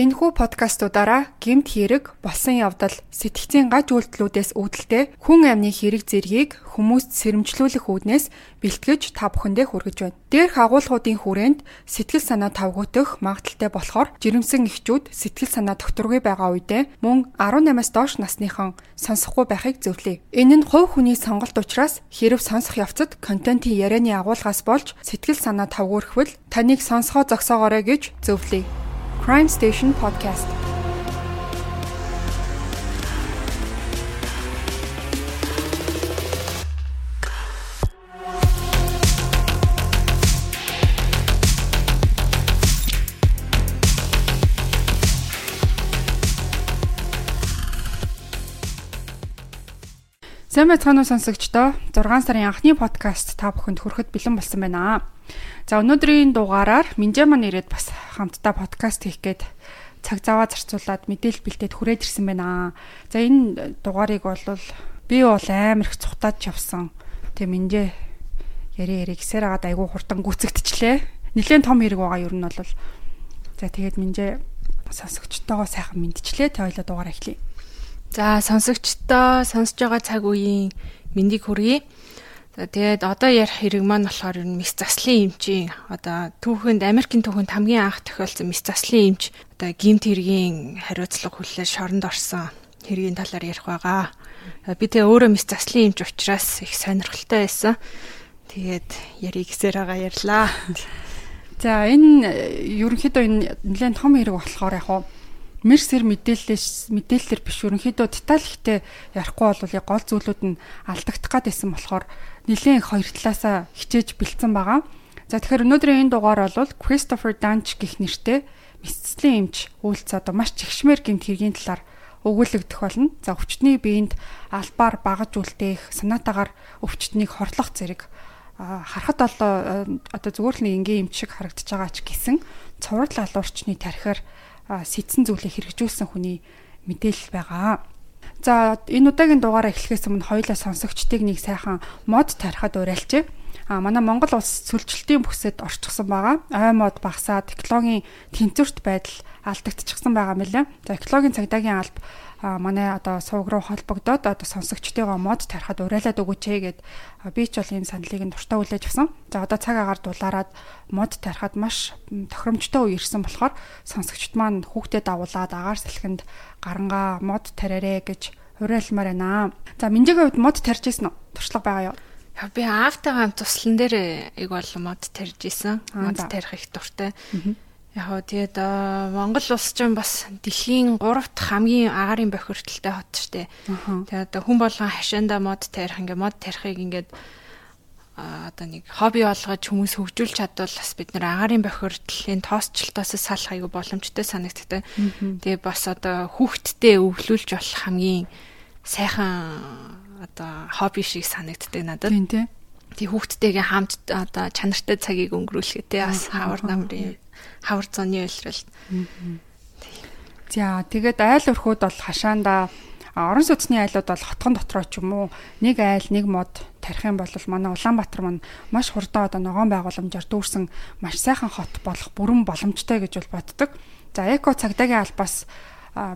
Энэхүү подкастуудаараа гэмт хэрэг, болсон явдал, сэтгцийн гаж үйлдэлүүдээс үүдэлтэй хүн амны хэрэг зэргийг хүмүүст сэрэмжлүүлэх үүднээс бэлтгэж та бүхэндээ хүргэж байна. Дээрх агуулгуудын хүрээнд сэтгэл санаа тавгуутах магадaltaй болохоор жирэмсэн эхчүүд сэтгэл санаа докторгүй байгаа үедээ мөн 18-аас доош насныхан сонсохгүй байхыг зөвлөе. Энэ нь хувь хүний сонголт учраас хэрэг сонсох явцад контентын ярианы агуулгаас болж сэтгэл санаа тавгуурхвал таныг сонсгоо зогсоогоорой гэж зөвлөе. Crime Station Podcast. Сайн байцгаана уу сонсогчдоо 6 сарын анхны подкаст та бүхэнд хүрэхэд бэлэн болсон байна. За өнөөдрийн дугаараар Минжаа маань ирээд бас хамтдаа подкаст хийх гээд цаг заваа зарцуулаад мэдээлэл бэлдээд хүрээд ирсэн байна. За энэ дугаарыг бол би бол амар их цухтаад явсан. Тэгээ Минжаа яри яри гисээр агаад айгүй хурдан гүцэгдчихлээ. Нилээн том хэрэг байгаа юу нь бол за тэгээд Минжаа сонсогчтойгоо сайхан мэдчихлээ. Тэ хоёлоо дугаараа эхлэе. За сонсогчдоо сонсож байгаа цаг үеийн мэндийг хүргэе. За тэгээд одоо ярих хэрэг маань болохоор ер нь мис заслын эмчийн одоо түүхэнд Америкийн түүхэнд хамгийн анх тохиолдсон мис заслын эмч одоо гимт хэргийн хариуцлага хүлээж шоронд орсон хэргийн талаар ярих байгаа. Би тэгээ өөрөө мис заслын эмч учраас их сонирхолтой байсан. Тэгээд яриг гэсээр байгаа ярьлаа. За энэ ерөнхийдөө энэ нэлээд том хэрэг болохоор яг хаа мерсэр мэдээлэлээс мэдээлэлэр биш ерөнхийдөө деталь ихтэй ярихгүй бол яг гол зүйлүүд нь алдагдах гадсэн болохоор нэлээд хоёр талаасаа хичээж бэлдсэн байгаа. За тэгэхээр өнөөдрийн энэ дугаар бол Christopher Dunch гэх нэртэй мэдслийн эмч үйлц одоо маш чигшмээр гэмт хэргийн талаар өгүүлэгдэх болно. За өвчтний биед албаар багаж үлдээх, санаатаагаар өвчтнийг хорлох зэрэг харахад одоо одоо зүгээр л нэг энгийн эмч шиг харагдаж байгаа ч гэсэн цуврал алуурчны тархиар сэтсэн зүйлээ хэрэгжүүлсэн хүний мэдээлэл байгаа. За энэ удаагийн дугаараа эхлэхээс өмнө хоёулаа сонсогчдыг нэг сайхан мод тарихад уриалчээ. А манай Монгол улс сүлжилтийн бүсэд орчихсон байгаа. Ой мод багасаад экологийн тэнцвэрт байдал алдагдчихсан байгаа мэлээ. За экологийн цагдаагийн алба манай одоо сувг руу холбогдоод одоо сонсогчтойгоо мод тарихад уриалаад өгөөч гэд би ч бол ийм саналыг нь дуртай хүлээж авсан. За одоо цаг агаар дулаарад мод тарихад маш тохиромжтой үе ирсэн болохоор сонсогчт маань хүүхдэд дагуулад агаар салхинд гарангаа мод тараарэ гэж уриалмаар байна. За минжигийн хувьд мод тарьж исэн үү? Туршлага байгаа юу? Би аавтайгаа туслан дээр ийг бол мод тарьж исэн. Мод тарих их дуртай. Яг тэгээд Монгол улс ч бас дэлхийн 3 дахь хамгийн агарын бохирдолтой хот штэ. Тэгээд одоо хүн болгон хашаанда мод тарих ингээ мод тарихыг ингээд одоо нэг хобби болгож хүмүүс хөгжүүлж чадвал бас бид нэр агарын бохирдлын тоосчлтоос салах аюу боломжтой санагддаг. Тэгээ бас одоо хүүхдтэй өвлүүлж болох хамгийн сайхан одоо хобби шиг санагддаг надад. Тийм тийм. Тэг хүүхдтэйгээ хамт одоо чанартай цагийг өнгөрүүлэхээ те бас хавар намрын хавар зоны уйлралт. За тэгээд айл өрхүүд бол хашаанда орон сууцны айлууд бол хотгон дотроо ч юм уу нэг айл нэг мод тарих юм бол манай Улаанбаатар маань маш хурдан одоо ногоон байгууламжаар дүүрсэн маш сайхан хот болох бүрэн боломжтой гэж бол боддог. За эко цагдаагийн албаас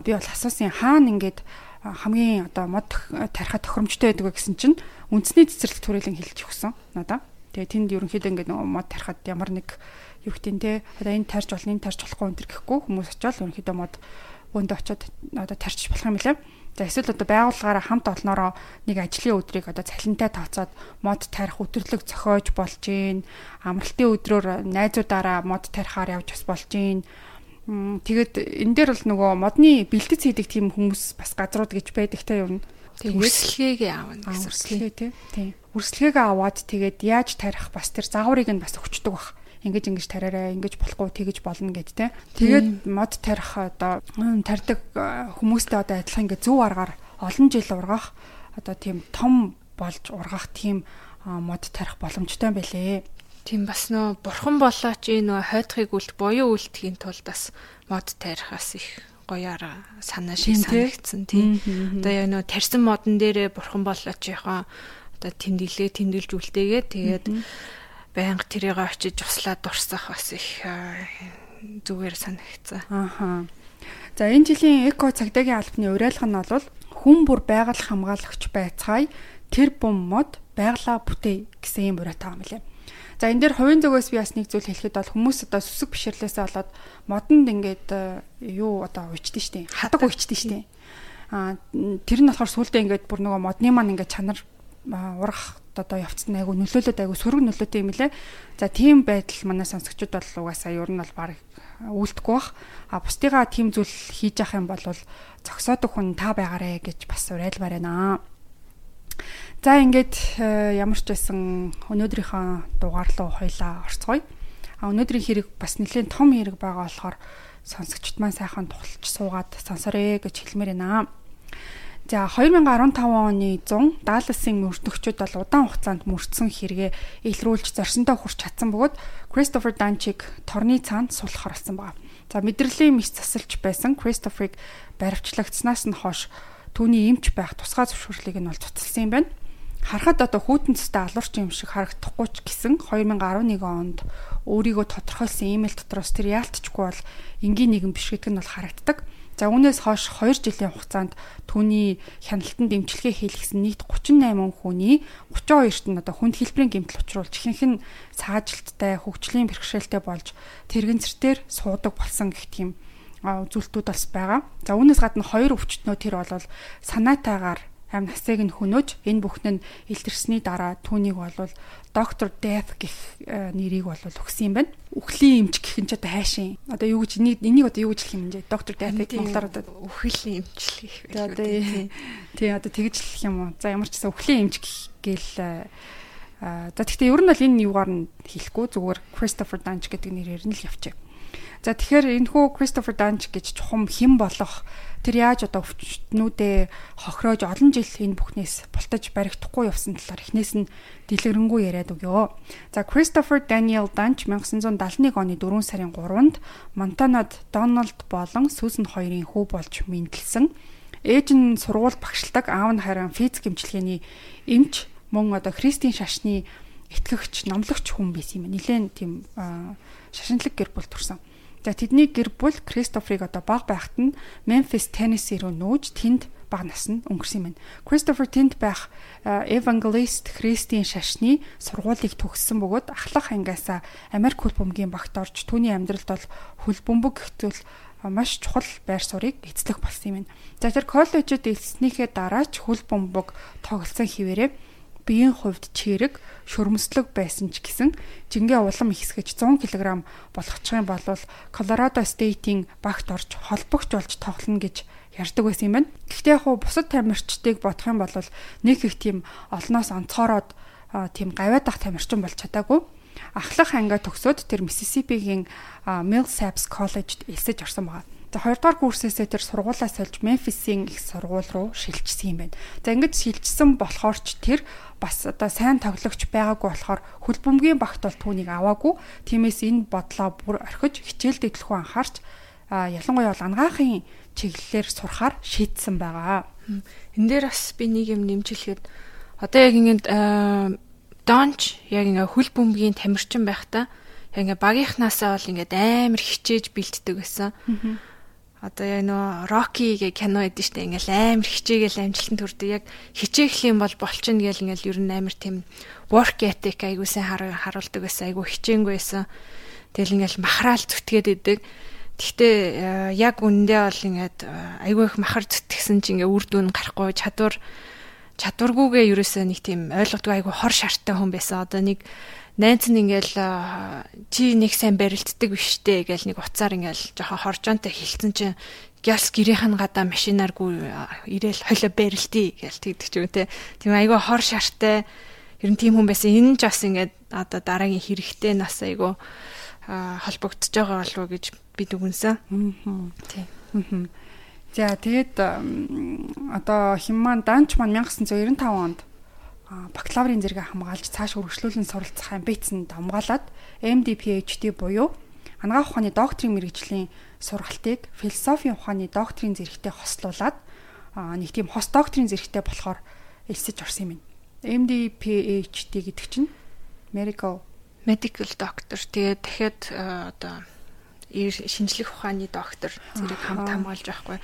би бол асуусан хаана ингээд хамгийн одоо мод тарихад тохиромжтой байдаг гэсэн чинь үндэсний цэцэрлэг төрөлн хэлж өгсөн надаа. Тэгээ тэнд ерөнхийдөө ингээд нөгөө мод тарихад ямар нэг юу гэдэг те одоо энэ тарж болно энэ тарж болохгүй энэ гэхгүй хүмүүс очиод ерөнхийдөө мод өөндөө очиод одоо тарчих болох юм лээ. За эсвэл одоо байгууллагаараа хамт олноороо нэг ажлын өдрийг одоо цалинтай тооцоод мод тарих өдрлөг зохиож болж гин амралтын өдрөөр найзуудаараа мод тарихаар явж бас болж гин тэгээд энэ дээр бол нөгөө модны бэлтгэц хийдэг тийм хүмүүс бас газрууд гэж байдаг та юм. Тэгээд үрслэгээгээ аавна гэсэн үрслэгээ тий. Үрслэгээгээ аваад тэгээд яаж тарих бас тэр загварыг нь бас өгчдөг баг ингэж ингэж тариараа ингэж болохгүй тэгэж болно гэд тэ. Тэгээд мод тарих одоо тарьдаг хүмүүстэй одоо адилхан ингэ зөв аргаар олон жил ургах одоо тийм том болж ургах тийм мод тарих боломжтой байлээ. Тийм бас нөө бурхан болооч энэ нөө хойдхыг үлд буюу үлдэхийн тулд бас мод тарихаас их гоёар санаа шиг санагдсан тийм. Одоо яг нөө тарьсан модон дээрээ бурхан болооч яхаа одоо тэмдэглээ тэмдэглэж үлдээгээ тэгээд байнга тэрийг очиж туслаад дурсах бас их зүгээр санагцсан. Ааха. За энэ жилийн эко цагдаагийн албаны уриалга нь бол хүн бүр байгаль хамгаалагч байцгаая тэр бум мод байглаа бүтээ гэсэн юм уриатай юм лээ. За энэ дээр хувийн зүгээс би бас нэг зүйл хэлэхэд бол хүмүүс одоо сүсэг бишрлээсээ болоод модонд ингээд э, юу одоо уйчдээ штэ. Хадаг уйчдээ штэ. А тэр нь болохоор сүулдэ ингээд бүр нөгөө модны маань ингээд чанар урах одоо явцсан айгу нөлөөлөд айгу сөрөг нөлөөтэй юм лээ. За тийм байдал манай сонсогчдод бол угаасаа ер нь бол баг үйлдэхгүй бах. А бусдыгаа тийм зүйл хийж явах юм бол зогсоодог хүн та байгаарэ гэж бас уриалмаар байна. За ингээд э, ямар ч байсан өнөөдрийнхөө дугаар руу хоёлаа орцгоё. А өнөөдрийн хэрэг бас нэлээд том хэрэг байгаа болохоор сонсогчд маань сайхан тулж суугаад сонсорё гэж хэлмээр байна. За 2015 оны 100 Далласын мөрдөгчд бол удаан хугацаанд мөрдсөн хэрэгээ илрүүлж зорсондоо хүрч чадсан бөгөөд Кристофер Данчиг торны цаанд суллахар болсон байна. За мэдрэлийн мис засалж байсан Кристоферыг баривчлагдсанаас нь хойш түүний эмч байх тусгай зөвшөөрлийг нь бол цуцлсан юм байна. Харахад одоо хүүтэн цэстэй алуурч юм шиг харагдахгүй ч гэсэн 2011 онд өөрийгөө тодорхойлсон имэйл дотроос тэр яалтчгүй бол энгийн нэгэн биш гэдэг нь бол харагддаг. За үүнээс хойш 2 жилийн хугацаанд түүний хяналтанд дэмжлэгээ хийлгэсэн нийт 38 хүний 32-т нь одоо хүнд хэлбэрийн гэмтэл учруулж ихэнх нь саажилттай, хөгжлийн бэрхшээлтэй болж тэрэгэнцэртээр суудаг болсон гэх тийм үзүүлэлтүүд бас байгаа. За үүнээс гадна хоёр өвчтнөө тэр бол санаатайгаар амь насыг нь хөнөөж энэ бүхэн нь илэрсний дараа түүнийг бол доктор Death гэх э, нэрийг бол өгсөн юм байна. Үхлийн эмч гэх нь ч одоо хайшин. Одоо юу гэж энийг энийг одоо юу гэж хэлэх юм бэ? Доктор Death-ыг монголоор одоо үхлийн эмчлэх гэх байх. Одоо тий одоо тэгж хэлэх юм уу? За ямар ч гэсэн үхлийн эмч гээл э, за тэгтээ ер нь бол энэ юугаар нь хэлэхгүй зүгээр Christopher Dunge гэдэг нэрээр нь л явчих. За тэгэхээр энэ хүү Christopher Dunge гэж чухам хэн болох тэр яаж одоо өвчтнүүдээ хохироож олон жил энэ бүхнээс бултаж баригдахгүй явсан талаар эхнээс нь дэлгэрэнгүй яриад өгөө. За Christopher Daniel Dunge 1971 оны 4 сарын 3-нд Монтанад Дональд болон Сүүсэн хоёрын хүү болж мэндэлсэн. Ээж нь сургууль багшилдаг, аав нь харин физик эмчилгээний эмч мөн одоо Христийн шашны итгэгч, номлогч хүн байсан юм. Нилээн тийм шашинлаг гэр бүл төрсэн. За тэдний гэр бүл Кристоферыг одоо баг байхад нь Memphis, Tennessee руу нүүж тэнд баг нас нь өнгөрсөн юм байна. Кристофер тэнд байх Evangelist Христийн шашны сургуулийг төгссөн бөгөөд ахлах ангиасаа Америк хөл бөмбөгийн багт орж түүний амьдралд бол хөл бөмбөг гэтэл маш чухал байр суурийг эзлэх болсон юм. За тэр коллежид элснийхээ дараа ч хөл бөмбөг тоглосон хിവэрээ биеийн хувьд чирэг шөрмөслөг байсан ч гэсэн жингээ улам ихсгэж 100 кг болгочих юм бол Колорадо Стейтийн багт орж холбогч болж тоглоно гэж ярьдаг байсан юм байна. Гэхдээ яг хуу бусад тамирчдыг бодох юм бол нэг их тийм олноос онцгороод тийм гавьяадах тамирчин болж чадаагүй. Ахлах ангаа төгсөөд тэр Миссисипигийн Millsaps College-д элсэж орсон байгаа. За хоёрдугаар курсээсээ тэр сургуулаа сольж Мемфисийн их сургууль руу шилжсэн юм байна. За ингэж шилжсэн болохоор ч тэр бас одоо сайн тоглогч байгаагүй болохоор хөлбөмбөгийн багт бол түүнийг аваагүй. Тиймээс энэ бодлоо бүр орхиж хичээлд идэлхүү анхаарч ялангуяа бол ангаахын чиглэлээр сурахаар шийдсэн байгаа. Энэ дээр бас би нэг юм нэмжлэхэд одоо яг ингээд донч яг ингээ хөл бөмбөгийн тамирчин байхдаа яг ингээ багийнхнаасаа бол ингээд амар хичээж бэлддэг гэсэн одоо яг нөө Rocky гэх кино эдэн штэ ингээл амар хичээгээл амжилтанд хүрдэг. Яг хичээх юм бол болчихно гэл ингээл ер нь амар тийм work ethic айгуусан харуулдаг байсан. Айгуу хичээнгүй байсан. Тэгэл ингээл махраал зүтгээд идэг. Гэхдээ э, яг үндэ бол ингээд э, айгүй их махар зүтгэсэн чинь ингээ үр дүн гарахгүй чадвар чадваргүйгээ ерөөсөө нэг тийм ойлгодгүй айгүй хор шартай хүн байсан. Одоо нэг найз нь ингээл чи нэг сайн барилддаг биштэй гээл нэг уцаар ингээл жоохон хоржоонтой хилцэн чинь гялс гэрийнх нь гадаа машинааргүй ирээл хойло барилдъя гээл тэгдэг ч юм те. Тийм айгүй хор шартай ер нь тийм хүн байсан. Энэ ч бас ингээд одоо дараагийн хэрэгтэй нас айгүй холбогдож байгаа болов уу гэж би дүгнсэн. Аа. Тийм. За тэгээд одоо химман данч маань 1995 онд бакалаврын зэрэгээ хамгаалж цааш үргэлжлүүлэн суралцах амбицанд хамгаалаад MD PhD буюу анагаах ухааны докторийн мэрэгжлийн сургалтыг философийн ухааны докторийн зэрэгтэй хослуулад нэг тийм хос докторийн зэрэгтэй болохоор элсэж орсон юм. MD PhD гэдэг чинь medical medical doctor тэгээд дахиад одоо шинжлэх ухааны доктор зэрэг хамт хамгаалж байхгүй.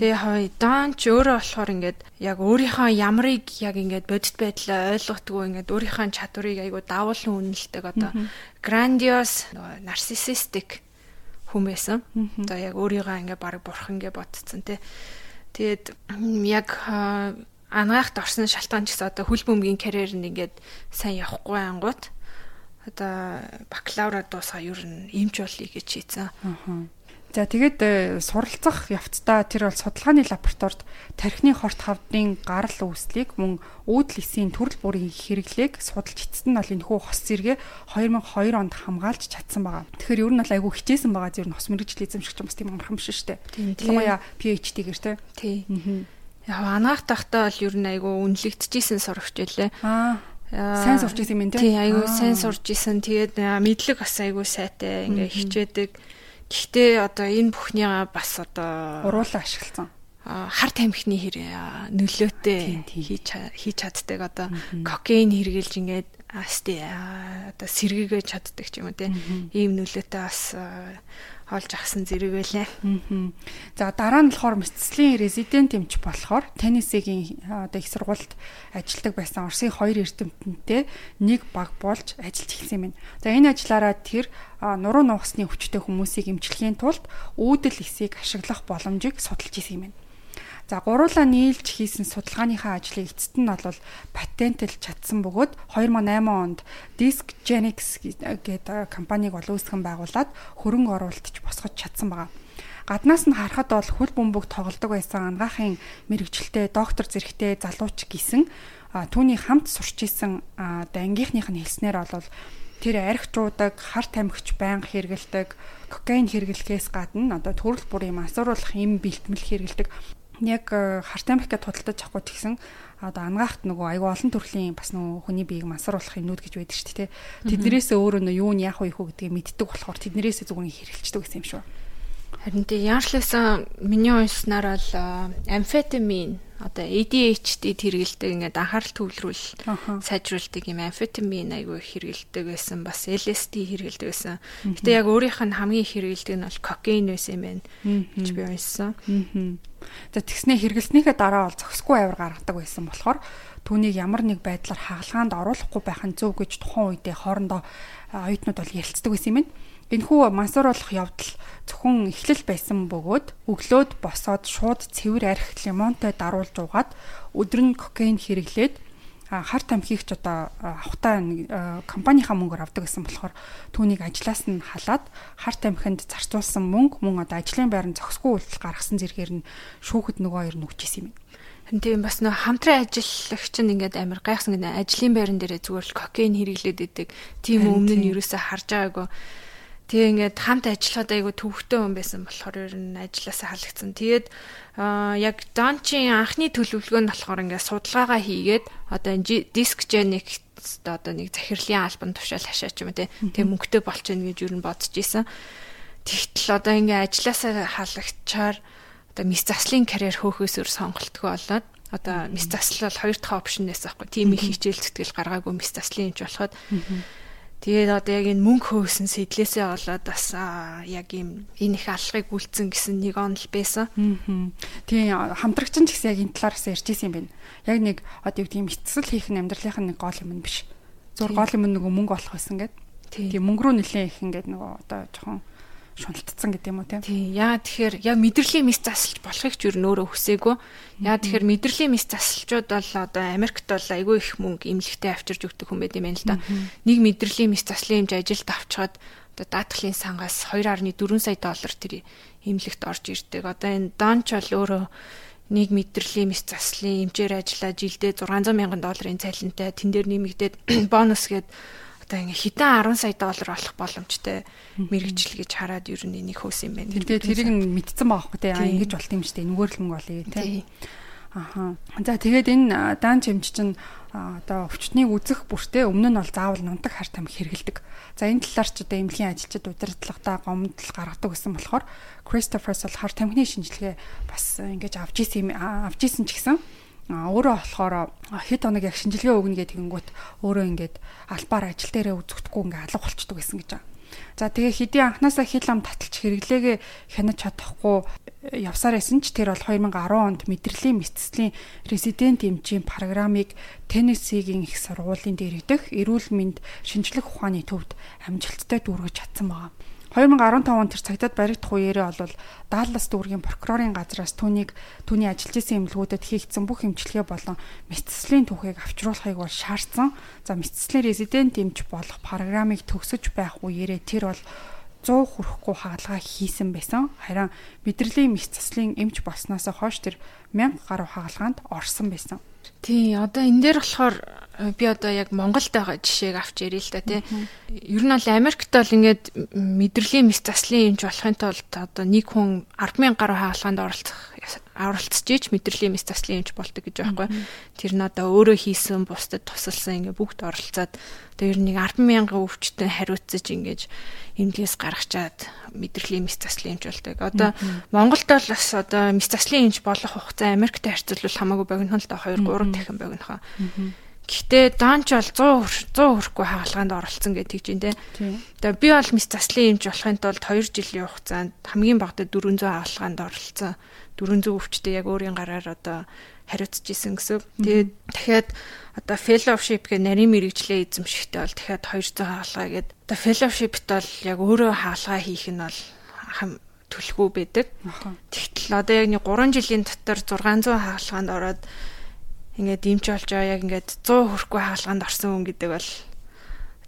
Тэгээ хавь Дан ч өөрөө болохоор ингээд яг өөрийнхөө ямрыг яг ингээд бодит байдлаа ойлгохгүй ингээд өөрийнхөө чадварыг айгу давуулан үнэлдэг одоо grandiose narcissistic хүн байсан. Одоо яг өөрийгөө ингээ баг бурхан ингээ бодцсон тий. Тэгээд яг анагаахт орсон шалтгаан ч гэсэн одоо хөл бөмбөгийн карьер нь ингээд сайн явахгүй ангууд одоо бакалавра дуусгаа ер нь эмч болъё гэж хийцэн. Аа. За тэгээд э, суралцах явцдаа тэр бол судалгааны лабораторид тархины хорт хавдрын гарал үүслийг мөн үүдл эсийн төрөл бүрийн хэрэглээг судалж эцэст нь бол энэ хүү хос зэрэгэ 2002 онд хамгаалж чадсан байгаа. Тэгэхээр ер нь бол айгүй хичээсэн байгаа зөв хос мэрэгжил эзэмшигч юм бас тийм амархан биш шүү дээ. Тэгмээ PhD-гэр те. Тий. Яг анаах тахтаа бол ер нь айгүй үнэлэгдэжсэн сурагч байлээ. Аа сайн сурч ирсэн юм тий. Тий, айгүй сайн сурч ирсэн. Тэгээд мэдлэг бас айгүй сайтай ингээ хичээдэг. Гэхдээ одоо энэ бүхнийгаа бас одоо уруулаа ашигласан. Хар тамхины хэрэг нөлөөтэй хийж хийж чаддаг одоо кокаин хэрглэж ингээд асти одоо сэргийгэж чаддаг ч юм уу те. Ийм нөлөөтэй бас олж авсан зэрэг байлаа. За дараа нь болохоор мэдслийн резидент эмч болохоор Теннисигийн одоо их сургуульд ажилладаг байсан Оросын хоёр эрдэмтэнтэй нэг баг болж ажиллаж эхэлсэн юм. За энэ ажиллаараа тэр нуруу нугасны хүчтэй хүмүүсийг эмчлэхийн тулд үүдэл эсийг ашиглах боломжийг судалж исэн юм. За гуруула нийлж хийсэн судалгааныхаа ажлыг эцэст нь бол патентлж чадсан бөгөөд 2008 онд Discgenics гэдэг компаниг бол үүсгэн байгуулад хөрөнгө оруулалтч босгож чадсан байгаа. Гаднаас нь харахад бол хөл бөмбөг тоглодог байсан ангаахын мэрэгчлээ доктор зэрэгтэй залууч гисэн түүний хамт сурч исэн ангийнхных нь хэлснээр бол тэр архичуудаг, хар тамхич байнга хэргэлдэг, кокаин хэрэглэхээс гадна одоо төрөл бүрийн масууруулах эм бэлтгэл хэрэглэдэг яг э, хартай мэх гэдээ тудалдаж авахгүй тэгсэн одоо ангаахт нөгөө айгүй олон төрлийн бас нөгөө хүний биеийг мансруулах юмнууд гэж байдаг шүү дээ. Тэднэрээс өөрөө нөгөө юу нь яах вэ гэдгийг мэддэг болохоор тэднэрээс зүгээр хэрэгэлцдэг гэсэн юм шүү. Харин тий яарчлаасан миний уншснаар бол амфетамин одоо ADHD хэрэгэлдэг ингээд анхаарал төвлөрүүл сайжруулдаг юм. Амфетамин айгүй хэрэгэлдэг байсан. Бас LSD хэрэгэлдэг байсан. Гэтэ яг өөрийнх нь хамгийн хэрэгэлдэг нь бол кокаин байсан юм байна. Гэж би уншсан. За тэгснээ хэрэгэлснийхээ дараа бол зохисгүй авир гаргадаг байсан болохоор түүнийг ямар нэг байдлаар хагалгаанд оруулахгүй байх нь зөв гэж тухайн үедээ хоорондоо оюутнууд бол ярилцдаг байсан юм байна. Энэхүү мансууруулах явдал зөвхөн эхлэл байсан бөгөөд өглөөд босоод шууд цэвэр арх лимонтой даруулж уугаад өдөр нь кокаин хэрэглээд хар тамхигч одоо авахтаа компанийнхаа мөнгөөр авдаг гэсэн болохоор түүнийг ажлаас нь халаад хар тамхинд зарцуулсан мөнгө мөн одоо ажлын байранд зохисгүй үйлдэл гаргасан зэргээр нь шүүхэд нөгөө хоёр нүгч исэн юм. Тийм бас нөө хамтран ажиллагч нь ингээд амар гайхсан гэнэ ажлын байран дээрээ зүгээр л кокаин хэрэглээд идэг. Тийм өмнө нь юусаа харж байгаагүй Тэгээ ингээд хамт ажиллахад айгу төвхтэй хүн байсан болохоор ер нь ажилласаа халагдсан. Тэгээд яг Дончийн анхны төлөвлөгөө нь болохоор ингээд судалгаагаа хийгээд одоо диск геник одоо нэг захирлын альбом тушаал хашаач юм те. Тэгээ мөнгөтэй болчихно гэж ер нь бодож исэн. Тэгтэл одоо ингээд ажилласаа халагдчаар одоо мис заслын карьер хөөхөөсөр сонголтгүй болоод одоо мис засал бол хоёр дахь опшнээс аахгүй тийм их хичээл зүтгэл гаргаагүй мис заслын юм болоход Тэгээд одоо яг энэ мөнгө хөөсөн сэтлээсээ болоод бас яг ийм энэ их алхахыг үлдсэн гэсэн нэг онол байсан. Аа. Тийм хамтрагч нь ч гэсэн яг энэ талаараас ярьж исэн юм байна. Яг нэг одоо юу гэдэг юм эцсэл хийх нь амьдралынх нь нэг гол юм биш. Зур гол юм нөгөө мөнгө олох байсан гэдэг. Тийм мөнгө рүү нэлээ их ингээд нөгөө одоо жоохон шуналтцсан гэдэг юм уу тийм. Тий. Яа тэгэхээр яг мэдрэлийн мис засалж болохыг ч юу нөөрэ хүсээгүй. Яа тэгэхээр мэдрэлийн мис засалчууд бол одоо Америкт бол айгүй их мөнгө имлэгтэй авчирж өгдөг хүн байт юм байна л да. Нэг мэдрэлийн мис заслын хэмжээ ажилд авчгаад одоо даатгалын сангаас 2.4 сая доллар тэр имлэгт орж ирдэг. Одоо энэ Донч бол өөрөө нэг мэдрэлийн мис заслын эмчээр ажиллаа жилдээ 600 мянган долларын цалинтай тэн дээр нэмэгдээд бонус гээд одоо ингээ хитэн 10 сая доллар болох боломжтой мэрэгжил гэж хараад ер нь энийг хөөс юм байна. Тэгээ тэрийг нь мэдсэн байгаа хгүй те ингэж болт юм штэ нүгээр л мөнгө олъё те. Аха. За тэгээд энэ даан чимч чинь одоо өвчтнийг үзэх бүртээ өмнө нь бол заавал нундаг хар тамхи хэрэгэлдэг. За энэ талаар ч одоо эмнэлгийн ажилчид удирдлагатаа гомдол гаргадаг гэсэн болохоор Кристоферс бол хар тамхины шинжилгээ бас ингэж авч исэн авч исэн ч гэсэн өөрөө болохоор хэд хоног яг шинжилгээ өгнө гэдэг ингүүт өөрөө ингээд албаар ажил дээрээ үзэгдэхгүй ингээд алга болчдөг гэсэн гэж байна. За тэгээ хэдийн анханасаа хил ам таталж хэрэглээгээ хянаж чадахгүй явсаар байсан ч тэр бол 2010 онд мэдрэлийн мэдслийн резидент эмчийн программыг Теннессигийн их сургуулийн дээрэгдэх эрүүл мэнд шинжлэх ухааны төвд амжилттай дүүргэж чадсан байна. 2015 онд тэр цагтад баригдах үеэрээ бол Даллас дүүргийн прокурорын газраас түүнийг түүний ажиллаж исэн эмнэлгүүдэд хийгдсэн бүх эмчилгээ болон мэдсэслийн түүхийг авчруулахыг бол шаардсан. За мэдсэслийн резидент эмч болох программыг төгсөж байх үеэрээ тэр бол 100 хүрэхгүй хаалгаа хийсэн байсан. Харин мэдрэлийн мэдсэслийн эмч болсноос хойш тэр 1000 гаруй хаалгаанд орсон байсан. Тий, одоо энэ дээр болохоор э, би одоо яг Монголд байгаа жишээг авч ярил л да тий. Ер нь бол Америкт бол ингээд мэдрэлийн мэс заслын юмч болохын тулд одоо нэг хүн 100000 гаруй хаалганд оролцох оролцож ийж мэдрэлийн мэс заслын юмч болдог гэж байхгүй. Тэр нь одоо өөрөө хийсэн бусдад тусалсан ингээд бүгд оролцоод одоо ер нь нэг 100000 өвчтөд хариуцаж ингээд эмнэлгээс гаргачаад мэдрэлийн мэс заслын юмч болдог. Одоо Монголд бол бас одоо мэс заслын юмч болох хугацаа Америктэй харьцуулбал хамаагүй богино л да 2 3 дахин богинохоо. Гэхдээ даанч бол 100 100 хүрэхгүй хаалгаанд оролцсон гэдэг чинь те. Тэгээ би бол мэс заслын юмч болохын тулд 2 жилийн хугацаанд хамгийн багадаа 400 хаалгаанд оролцсон. 400 өвчтэй яг өөрийн гараар одоо хариуцж исэн гэсэн. Тэгээд дахиад одоо fellowship гэх нарийн мэрэгчлээ эзэмшихтэй бол дахиад 200 хаалгаа гээд одоо fellowship-т бол яг өөрөө хаалгаа хийх нь бол төлхөө байдаг. Тэгтэл одоо яг нэг 3 жилийн дотор 600 хаалгаанд ороод ингээд дэмч болж байгаа яг ингээд 100 хүрэхгүй хаалганд орсон хүн гэдэг бол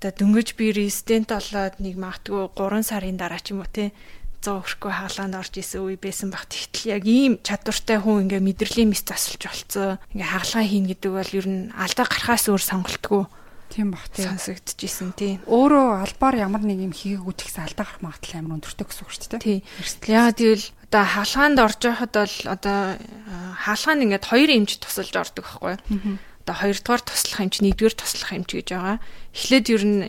одоо дөнгөж би резидент болоод нэг магтгүй 3 сарын дараа ч юм уу те 100 хүрэхгүй хаалганд орж исэн үе байсан баг. Тэгтэл яг ийм чадвартай хүн ингээ мэдрэлийн мэс засалж болцоо. Ингээ хаалгаа хийн гэдэг бол ер нь алдаа гарахаас өөр сонголтгүй. Тийм бах тийм сонсогдчихсэн тийм. Өөрөө албаар ямар нэг юм хийгээгүй ч гэсэн алдаа гарах магадлал амар өндөртэй гэсэн үг шүү дээ. Тийм. Яагаад гэвэл одоо хаалгаанд орж байхад бол одоо хаалгаанд ингээд хоёр эмч тусалж ордог байхгүй юу? Одоо хоёрдугаар туслах эмч, нэгдүгээр туслах эмч гэж байгаа. Эхлээд ер нь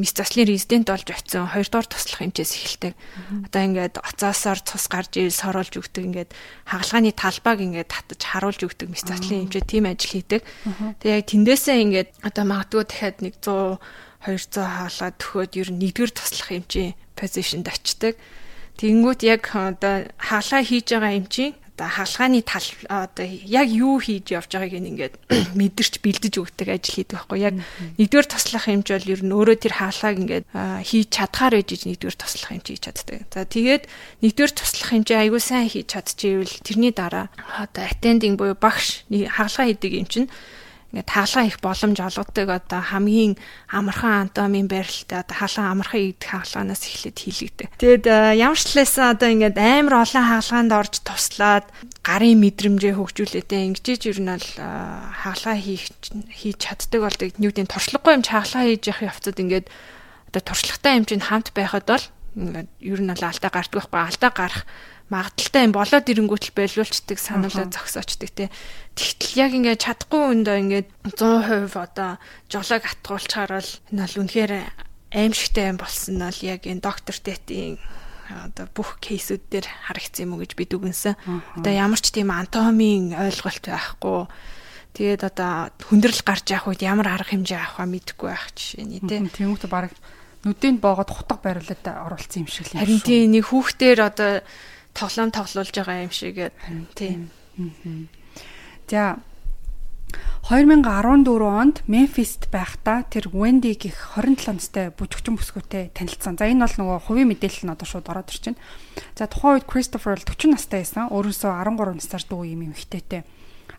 мис заслын резидент болж очисон хоёрдугаар туслах эмчээс эхэлдэг. Одоо ингээд оцоосоор цус гарч ирэл соруулж өгдөг ингээд хагалгааны талбайг ингээд татаж харуулж өгдөг мис заслын эмчээ тийм ажил хийдэг. Тэгээ яг тэндээсээ ингээд одоо магадгүй дахиад нэг 100 200 хаалгаа төхөөд ер нь нэгдүгээр туслах эмчийн позишнд очдог. Тэнгүүт яг одоо хаалгаа хийж байгаа эмчийн одоо хаалгааны тал одоо яг юу хийж явж байгааг ингээд мэдэрч бэлдэж өгдөг ажил хийдэг байхгүй яг нэгдүгээр туслах хэмж бол ер нь өөрөө тэр хаалгааг ингээд хийж чадхаар байж нэгдүгээр туслах хэмж хийж чаддаг. За тэгээд нэгдүгээр туслах хэмжээ аягүй сайн хийж чадчихвэл тэрний дараа одоо attending буюу багш хаалгаа хийдэг юм чинь ингээд таглаа их боломж олгодог одоо хамгийн амархан анатомийн байралтай одоо халаан амархан идэх хаалганаас эхлээд хийлэгдэг. Тэгэд э, ямар ч талаасаа одоо ингээд амар олон хаалгаанд орж туслаад гарын мэдрэмжээ хөгжүүлээдээ ингэж ер нь бол э, хаалгаа хийх хийж чаддаг болдог. Нүгдийн туршлагагүй юм хаалгаа хийж явах явцад ингээд одоо туршлагатай юм чинь хамт байхад бол ингээд ер нь бол алдаа гардаг байхгүй алдаа гарах магадaltaй юм болоод ирэнгүүтэл байлуулцдаг санаалаа зогсоочдаг те. Тэгтэл яг ингээд чадахгүй өндөө ингээд 100% одоо жолоог атгуулчаар бол энэ бол үнэхээр аимшигтай юм болсон нь бол яг энэ доктор тетийн одоо бүх кейсүүд дээр харагдсан юм уу гэж би дүгнсэн. Одоо ямар ч тийм анатомийн ойлголт байхгүй. Тэгээд одоо хүндрэл гарч явах үед ямар арга хэмжээ авах вэ мэдэхгүй байх жишээ нь тий. Тэмүүгт баг нүдэнд боогод хутга байрлалд оруулсан юм шиг л юм. Харин тий нэг хүүхдээр одоо тоглоом тоглуулж байгаа юм шиг тийм. За 2014 онд Мемфист байхдаа тэр Wendy гих 27 настай бүжигчин бүсгүүтэй танилцсан. За энэ бол нөгөө хувийн мэдээлэл нь одоо шууд ороод байна. За тухайн үед Christopher бол 40 настай байсан. Өөрөөсөө 13 насаар дүү юм эмэгтэйтэй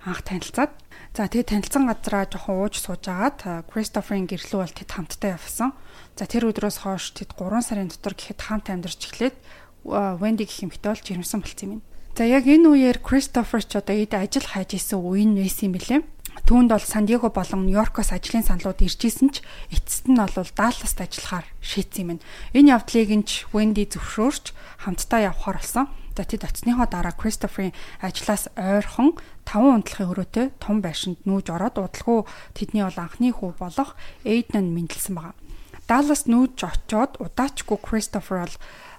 анх танилцаад за тэгээ танилцсан газараа жоохон ууж сууж агаад Christopher-ийн гэрлүү бол тэд хамтдаа явсан. За тэр өдрөөс хойш тэд 3 сарын дотор гэхэд хамт амьдарч эхлээд Wendy гэх эмэгтэй бол жирэмсэн болцсон юм. За яг энэ үеэр Christopher ч одоо эд ажил хайж исэн үе нь байсан юм билээ. Түүнд бол Сан Диего болон Нью-Йоркоос ажлын саналууд иржсэн ч эцэст нь бол Далласт ажиллахаар шийдсэн юм. Энэ явдлыг нь ч Wendy зөвшөөрч хамтдаа явхаар болсон. За тэд оцсныхоо дараа Christopher-ийн ажлаас ойрхон 5 унтлахын өрөөтэй том байшинд нүүж ороод удалгүй тэдний бол анхны хүү болох Aidan мэндэлсэн байна. Даллас нүүж очоод удаачгүй Christopher бол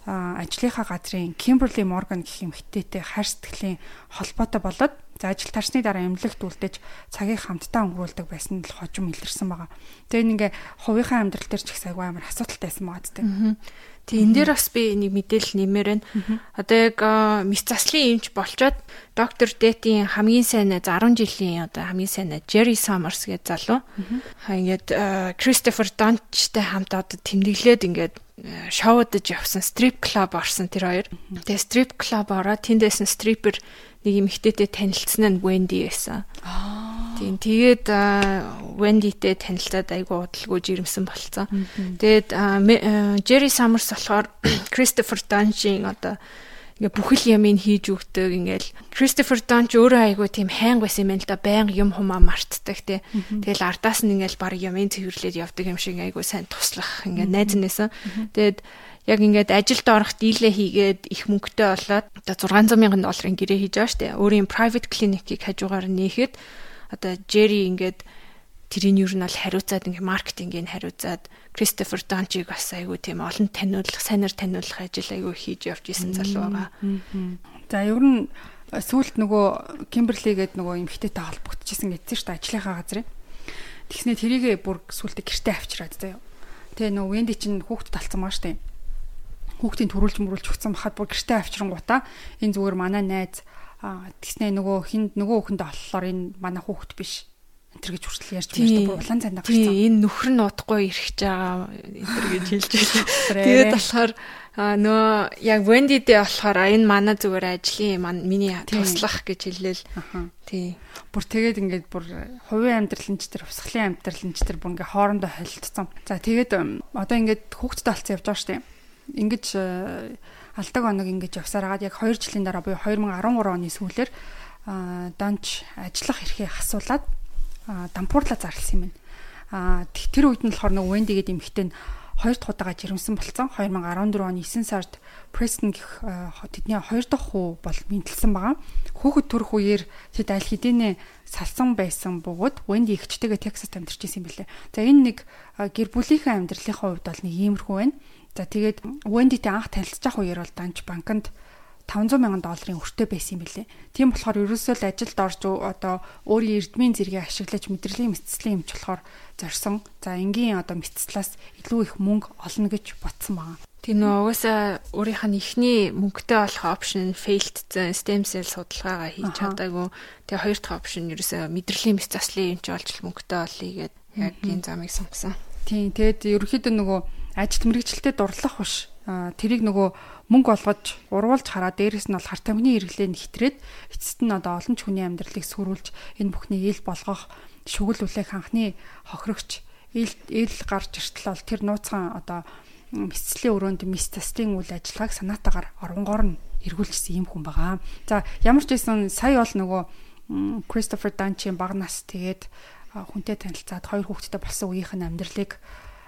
ажлынхаа газрын Kimberly Morgan гэх эмэгтэйтэй хайр сэтгэлийн холбоотой болоод за ажил тарсны дараа эмнэлэгт үлдээж цагийг хамтдаа өнгөрүүлдэг байсан л хожим илэрсэн байгаа. Тэгээ ингээ хувийнхаа амьдрал дээр ч их сайгүй амар асуудалтай байсан байгаа гэдэг. Тэг энэ дээр бас би нэг мэдээлэл нэмээр байна. Одоо яг мэс заслын эмч болчоод доктор Дэтийн хамгийн сайн 10 жилийн одоо хамгийн сайн Jerry Summers гэж залуу. Хаа ингээд Christopher Dunch-тай хамт одоо тэмдэглээд ингээд шоудаж явсан стрип клуб орсон тэр хоёр. Тэгээ стрип клуб ороод тэндээс стрипер нэг эмэгтэйтэй танилцсан нь Wendy байсан. Тийм тэгээд Wendy-тэй танилцаад айгу удалгүй жирэмсэн болцсон. Тэгээд Jerry Summers болохоор Christopher Dungy-ийн одоо ингээ бүхэл ямыг хийж өгдөг ингээл Christopher Dunch өөрөө айгу тийм хайнг байсан юм л да байнга юм хумаа мартдаг тий. Тэгэл ардаас нь ингээл баг ямын цэвэрлээд явдаг юм шиг айгу сайн туслах ингээ найз нээсэн. Тэгээд яг ингээд ажилд орох дийлээ хийгээд их мөнгөтэй болоод одоо 600 мянган долларын гэрээ хийж байгаа штэ. Өөрийн private clinic-ийг хажуугаар нээхэд одоо Jerry ингээд тэрийн юу нь бол хариуцаад ингээ маркетингийг хариуцаад Кристофер Данчиг бас айгүй тийм олон таниулах, сайнаар таниулах ажил айгүй хийж явж исэн залуу байгаа. За ер нь сүүлд нөгөө Кимберли гээд нөгөө эмхтэйтэй холбогдчихсэн гэдсэн шүү дээ ажлынхаа газрын. Тэгснэ тэрийгээ бүр сүүлдээ гэртээ авчираад заяа. Тэгээ нөгөө Венди чинь хүүхдэд талцсан маа штэ хүүхдийн төрүүлж мөрүүлж өгсөн бахад бүр гэртээ авчирангуудаа энэ зүгээр манай найз тэгснэ нөгөө хинд нөгөө хүүхэндээ оллоор энэ манай хүүхэд биш энэ гэж хүртэл ярьж шүү дээ. Улаан цанд гарсан. Тийм энэ нөхөр нь удахгүй ирэх байгаа энэ гэж хэлж байсан. Тэгээд болохоор нөө яг Wendy дээр болохоор энэ манай зүгээр ажлын маань миний туслах гэж хэлээл. Тий. Бүр тэгээд ингээд бүр хувийн амьдрал нь ч тэр усхлын амьдрал нь ч тэр бүр ингээд хоорондоо холилдсон. За тэгээд одоо ингээд хүүхдтэй болсон явж байгаа шүү дээ ингэж э, алдаг оног ингэж явсаар агаад яг 2 жилийн дараа буюу 2013 оны сүүлээр данч ажиллах эрхээ асуулаад дампуурлаа зарласан юм байна. Тэр үед нь болохоор нэг Wendy гэдэг эмэгтэй нь хоёр дахь удаага жирэмсэн болсон. 2014 оны 9 сард Preston гэх тэдний хоёр дахь хүү бол мэдлсэн байгаа. Хүүхэд төрөх үеэр тэд аль хэдийнэ салсан байсан бөгөөд Wendy ихчтэйгээ Texas амьдарч исэн юм билээ. За энэ нэг гэр бүлийнхээ амьдралынхаа хувьд бол нэг иймэрхүү байна. За тэгээд Wendy-тэй анх танилцчих үеэр бол данч банкнд 500 мянган долларын өртөө байсан юм билээ. Тийм болохоор ерөөсөө л ажилд орж одоо өөрийн эрдмийн зэрэгээ ашиглаж мэдрэлийн мэдцлийн эмч болохоор зорсон. За энгийн одоо мэдцлээс илүү их мөнгө олно гэж ботсон байна. Тийм нөө угаасаа өөрийнх нь ихний мөнгөтэй болох опшн failed stem cell судалгаагаа хийж чадаагүй. Тэгээ хоёр дахь опшн ерөөсөө мэдрэлийн мэт заслын эмч олж мөнгөтэй олъё гэд яг энэ замыг сонгосон. Тийм тэгээд ерөөхдөө нөгөө ажил мэрэгчлэлтэд дурлах биш. Тэрийг нөгөө мөнгө олгож урвуулж хараа дээрэс нь бол хар тамхины хэрэглээ нэхтрээд эцэст нь одоо олон ч хүний амьдралыг сүрүүлж энэ бүхний ил болгох шүгэл үлээх анхны хохирогч ил ил гарч иртэл бол тэр нууцхан одоо мэсцлийн өрөөнд мис тастын үйл ажиллагааг санаатаагаар оронгоор нь эргүүлжсэн юм хүн байгаа. За ямар ч байсан сая бол нөгөө Кристофер Данчийн баг нас тэгээд хүнтэй танилцаад хоёр хүүхэдтэй болсон үеийнх нь амьдралыг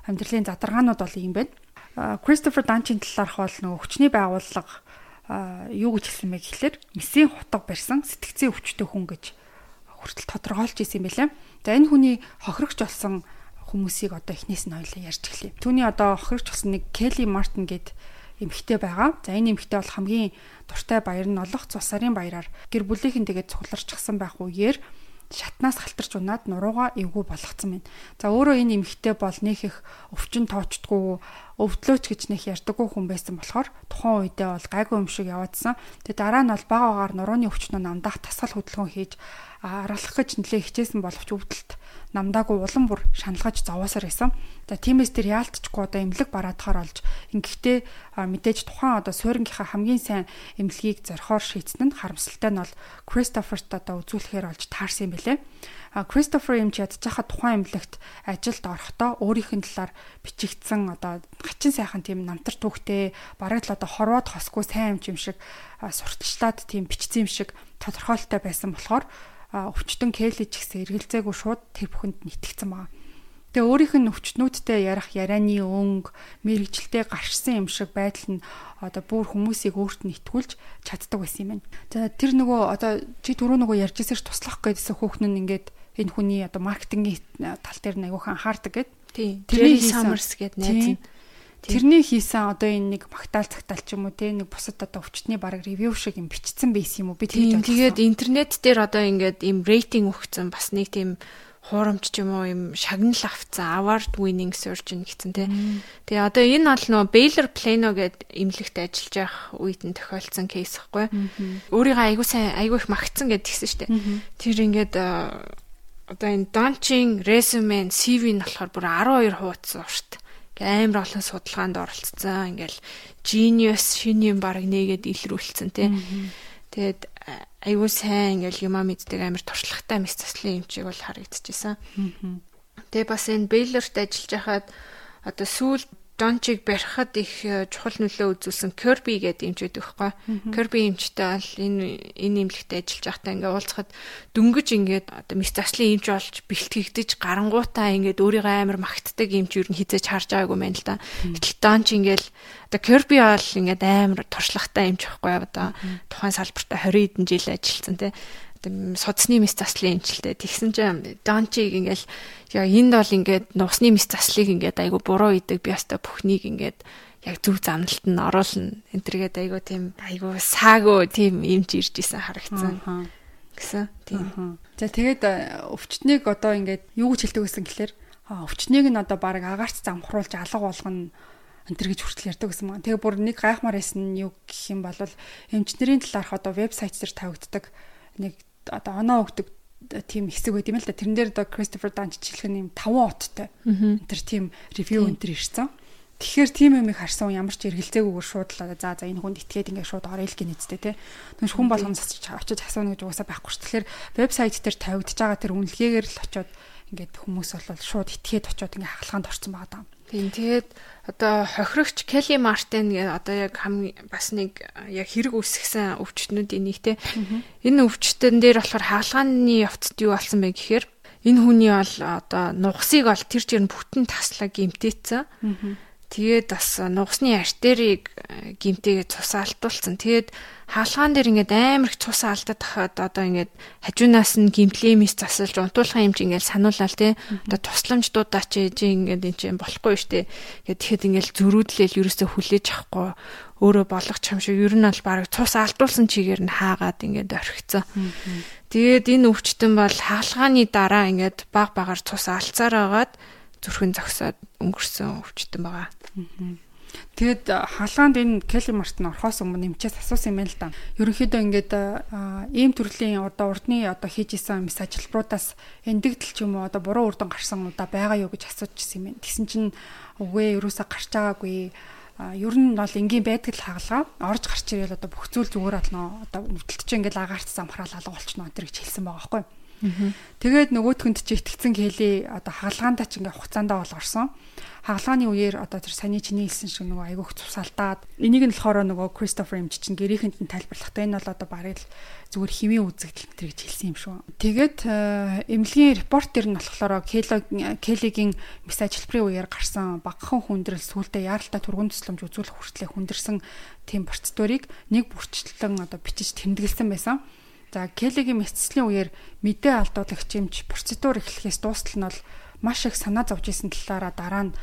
амьдралын задаргаанууд бол юм байна. Кристофер Данчийн талаарх бол нөгөө хүчний байгууллага юу гэж хэлсэн бэ гэхэлэр месийн хутга барьсан сэтгцийн өвчтөй хүн гэж хүртэл тодорхойлж исэн байлаа. За энэ хүний хохирогч болсон хүмүүсийг одоо эхнээс нь ойлоо ярьж эхлэе. Түүний одоо хохирогч болсон нэг Келли Мартин гэд эмэгтэй байгаа. За энэ эмэгтэй бол хамгийн дуртай баяр нь олох цус сарын баяраар гэр бүлийнхэн тэгээд цугларчсан байх үеэр шатнаас халтарч унаад нурууга эвгүй болгоцсон байна. За өөрөө энэ эмэгтэй бол нөх их өвчин тоочдгүй өвдлөөч гэж нэх ярьдаггүй хүн байсан болохоор тухайн үедээ бол гайгүй юм шиг яваадсан. Тэгээ дараа нь бол бага багаар нурууны өвчнөө намдаах тасгал хөдөлгөөн хийж аргалах гэж нэлээ хичээсэн боловч өвдөлт намдаагүй улам бүр шаналгаж зовоосоор байсан. За тиймээс тэр яалтчгүй одоо эмнэлэг бараадахаар олж ингэхдээ мэдээж тухайн одоо суурингийнхаа хамгийн сайн эмнэлгийг зорхоор шийдсэн нь харамсалтай нь бол Кристоферт одоо үзүүлэхээр олж таарсан юм билээ. Кристофер юм ч ядчихаа тухайн эмнэлэгт ажилд орохдоо өөрийнх нь талаар бичигдсэн одоо хачин сайхан тийм намтар түүхтэй бараг л одоо хорвоод хосгүй сайн юм шиг сурталчлаад тийм бичсэн юм шиг тодорхойлолтой байсан болохоор өвчтөн Келли ч гэсэн эргэлзээгүй шууд тэр бүхэнд нэтгэцэн байгаа. Тэгээ өөрийнх нь өвчтнүүдтэй ярих ярианы өнгө, мэрэгчлээ гарчсан юм шиг байдал нь одоо бүр хүмүүсийг өөрт нь итгүүлж чаддаг байсан юм байна. За тэр нөгөө одоо чи түрүү нөгөө ярьжсэн ш туслах гэдсэн хүүхэн нь ингээд энэ хүний одоо маркетингийн тал дээр нь аягүйхан анхаардаг гэд. Тийм. Тэрний Summers гэд найз нь тэрний хийсэн одоо энэ нэг магтаал цагтаал ч юм уу те нэг бусад одоо өвчтний баг ревю шиг юм бичсэн байсан юм уу би тэгж тэгээд интернет дээр одоо ингээд им рейтинг өгсөн бас нэг тийм хуурамч ч юм уу юм шагнал авцсан award winning surgeon гэсэн тий. Тэгээ одоо энэ бол нөө Baylor Plano гээд эмнэлэгт ажиллаж байх үед нь тохиолдсон кейс хэвгүй. Өөрийгөө айгуу сайн айгуу их магтсан гэд тэгсэн штэ. Тэр ингээд одоо энэ Donching resume CV нь болохоор бүр 12 хуудас урт амар олон судалгаанд оролцсон. Ингээл genius шиний юм баг нэгээд илрүүлсэн тий. Тэгээд айгүй сайн ингээл юмаа мэддэг амар туршлагатай мэс заслын юм чиг бол харагдчихсан. Тэгээ бас энэ Бейлерт ажиллаж байхад одоо сүүл Дончиг барихад их э, чухал нөлөө үзүүлсэн Kirby гэдэг эмчүүд өгөхгүй. Kirby эмчтэй бол энэ энэ имлэгтээ ажиллаж байхдаа ингээ уулзахад дөнгөж ингээд одоо мэс заслын эмч болж бэлтгэгдэж гарангуутаа ингээд өөрийгөө амар магтдаг эмч юу н хизээж харж байгаагүй мэн л да. Гэтэл Донч ингээл одоо Kirby бол ингээд амар туршлагатай эмч байхгүй одоо тухайн салбартаа 20 хэдэн жил ажилласан тий судасны мэс заслын эмчилтэй. Тэгсэн чинь Дончиг ингээл яа энд бол ингээд нуусны мэс заслыг ингээд айгу буруу идэг би яста бүхнийг ингээд яг зөв замналт нь оруулна. Энтергээд айгу тийм айгу саагөө тийм эмч ирж исэн харагдсан. гэсэн тийм. За тэгээд өвчтнийг одоо ингээд юу гэж хэлдэг гэсэн гэхээр өвчтнийг нь одоо баг агаарч замхруулж алга болгоно энтэр гэж хүртэл ярьдаг гэсэн маа. Тэгээ бүр нэг гайхмаар байсан юу гэх юм бол эмчнэрийн талаарх одоо вебсайт дээр тавигддаг нэг одоо оноо өгдөг тийм хэсэг байт юм л да. Тэрэн дээр одоо Christopher Dunn жишээлхэн юм 5 оттой. Тэр тийм ревю энэ төр ирсэн. Тэгэхээр тийм юм их харсан ямар ч эргэлзээгүйгээр шууд л за за энэ хүнд итгээд ингээд шууд орё л гин эцтэй те. Тэгвэл хүн болгон очиж асууна гэж угаасаа байхгүй ш. Тэгэхээр вебсайт дээр тавигдж байгаа тэр үнэлгээгээр л очиод ингээд хүмүүс бол шууд итгээд очиод ингээд хагалгаанд орсон байгаа даа. Тийм тэгээд одоо хохирогч Келли Мартин гэ одоо яг бас нэг яг хэрэг үсгсэн өвчтнүүдийн нэг те. Энэ өвчтөн дээр болохоор хаалгааны явцад юу болсон бэ гэхээр энэ хүний бол одоо нугасыг бол тэр чигээр бүтэн таслаа гимтээцсэн. Тэгээд бас нугасны артерийг э, гимтээгээ цус алдуулсан. Тэгээд хаалгаан дээр ингээд амар их цус алдаад тахад одоо ингээд хажуунаас нь гимтлемис засалж унтуулах юм чи ингээд санууллаа тий. Одоо тусламж дуудаач ээж ингээд энэ чинь болохгүй штэ. Тэгээд тэгэхэд ингээд зөрүүдлээл ерөөсөө хүлээж авахгүй өөрөө болгох юм шиг ер нь бол баг цус алдуулсан чигээр нь хаагаад ингээд орхицсан. Тэгээд энэ өвчтөн бол хаалгааны дараа ингээд баг багаар цус алцаар агаад зүрхэн зогсоод өнгөрсөн өвчтөн байгаа. Тэгэд хаалгаанд энэ Келли Мартин орхоос өмнө нэмчээс асуусан юм байна л да. Ерөнхийдөө ингээд ийм төрлийн одоо урдны одоо хийж исэн мис ажилбаруудаас эндэгдэл ч юм уу одоо буруу үр дүн гарсан удаа байгаа юу гэж асууж ирсэн юм байна. Тэгсэн чинь үгүй ерөөсө гарч байгаагүй ер нь бол энгийн байдаг л хагалгаа орж гарч ирэл одоо бүх зүйл зүгээр болно одоо нүдэлт чинь ингээд агаарцсан амхраал алга болчихно энэ гэж хэлсэн байгаа байхгүй. Тэгээд нөгөөтгөнд чи итгэцэн хэлий одоо хагалгаандаа ч ингээ хугацаандаа бол орсон. Хагалгааны үеэр одоо тэр саний чиний хэлсэн шиг нөгөө айгүйх цусалтаад энийг нь болохоор нөгөө Christopher Imch чинь гэрийнхэнд нь тайлбарлахдаа энэ бол одоо барыг л зүгээр хэвийн үзэгдэл тэр гэж хэлсэн юм шүү. Тэгээд э, эмнэлгийн репорт дээр нь болохоор Келлигийн мис ажилбарын үеэр гарсан багахан хүндрэл сүулдэ яаралтай тургуун төслөмж үзүүлэх хүртлээр хүндэрсэн тийм процедурыг нэг бүрчлэн одоо бичиж тэмдэглэсэн байсан. За Келлигийн мэдсэлийн үеэр мэдээ алдуулагч юмч процедур эхлэхээс дуустал нь бол маш их санаа зовж исэн талаараа дараа нь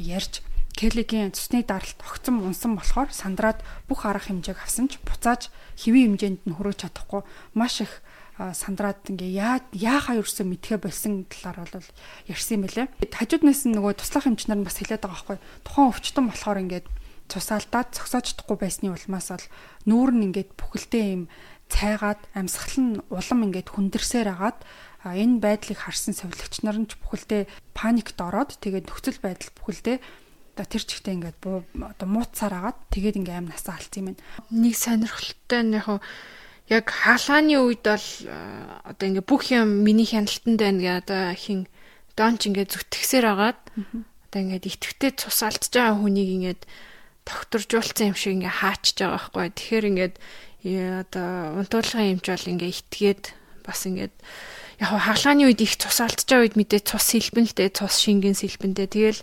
ярьж Келлигийн цусны даралт огцом унсан болохоор сандраад бүх арга хэмжээг авсан ч буцааж хэвийн хэмжээнд нь хүрэж чадахгүй маш их сандраад ингээ яа яахаа юусэн мэдхэ болсон талаар бол ярьсан байлээ. Хажууднаас нь нөгөө туслах хэмжнэр нь бас хэлээд байгаа байхгүй. Тухайн өвчтөн болохоор ингээд цусаалдаад зогсоож чадахгүй байсны улмаас бол нүүр нь ингээд бүхэлдээ юм цайгаад амьсгал нь улам ингээд хүндэрсээр агаад энэ байдлыг харсан совилогч нар нь ч бүхэлдээ паникт ороод тэгээд нөхцөл байдал бүхэлдээ одоо тэр чигтээ ингээд одоо мууцсаар агаад тэгээд ингээд амь насаа алдсан юм байна. Нэг сонирхолтой нь яг яг хаалгааны үед бол одоо ингээд бүх юм миний хяналтанд байна гэ одоо хин донч ингээд зүтгэсээр агаад одоо ингээд итгэвтэй цус алдж байгаа хүнийг ингээд тогтворжуулсан юм шиг ингээ хаачж байгаа байхгүй. Тэгэхээр ингээд одоо унтуулгын эмч бол ингээ итгээд бас ингээд яг хаалгааны үед их цус алдж байгаа үед мэдээ цус сэлбэн л дээ цус шингэн сэлбэнтэй. Тэгэл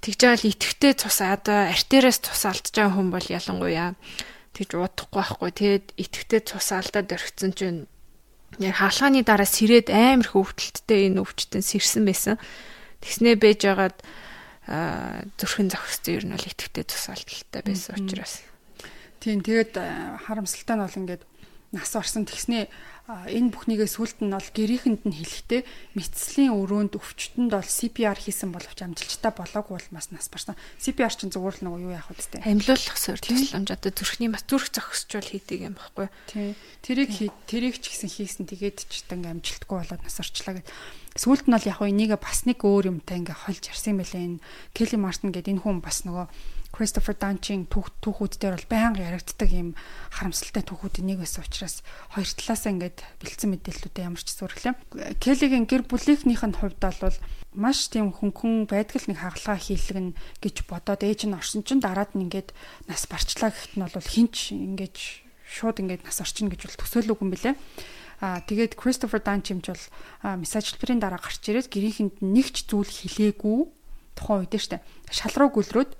тэгж байгаа л итгэвтэй цус одоо артериас цус алдж байгаа хүн бол ялангуяа тэгж удахгүй байхгүй. Тэгээд итгэвтэй цус алдаад орхисон чинь яг хаалгааны дараа сэрээд амар хөвгөлттэй энэ өвчтөн сэрсэн байсан. Тэгснээ бэж байгаад зүрхэн зохистой ер нь бол идэвхтэй тусаалталтай байсан учраас. Тийм тэгээд харамсалтай нь бол ингээд нас орсон тэгснээ энэ бүхнийгээ сүлд нь бол гэрийнхэнд нь хэлэхдээ мэдслийн өрөөнд өвчтөнд бол CPR хийсэн боловч амжилттай болоогүй бол бас нас барсан. CPR чинь зүгээр л нэг юу яах вэ? Амьлуулах суурь тусламж одоо зүрхний бас зүрх зохисчул хийдэг юм баггүй. Тий. Тэрийг тэрийг ч гэсэн хийсэн тэгээд ч ингээм амжилтгүй болоод нас орчлаа гэд. Сүүлд нь бол яг энийг бас нэг өөр юмтай ингээ хольж ярьсан юм байлаа энэ Келли Мартин гэдэг энэ хүн бас нөгөө Christopher Dunch-ийн түүхүүд дээр бол байнга яригддаг юм харамсалтай түүхүүд нэг байсан учраас хоёр талаасаа ингээд бэлдсэн мэдээллүүдээ ямар ч зүрхлээ. Келлигийн гэр бүлийнхнийх нь хувьд бол маш тийм хөнгөн байдаг л нэг хагалгаа хийлгэн гэж бодоод ээж нь орсон чинь дараад нь ингээд нас барчлаа гэхэд нь бол хинч ингээд шууд ингээд нас орчин гэж бол төсөөлөөгүй юм билэ. Аа тэгээд Christopher Dunch юмч бол мессажлбарын дараа гарч ирээд гэрийнхэнд нэг ч зүйл хэлээгүй тухайн үед штэ шалруу гүлрөөд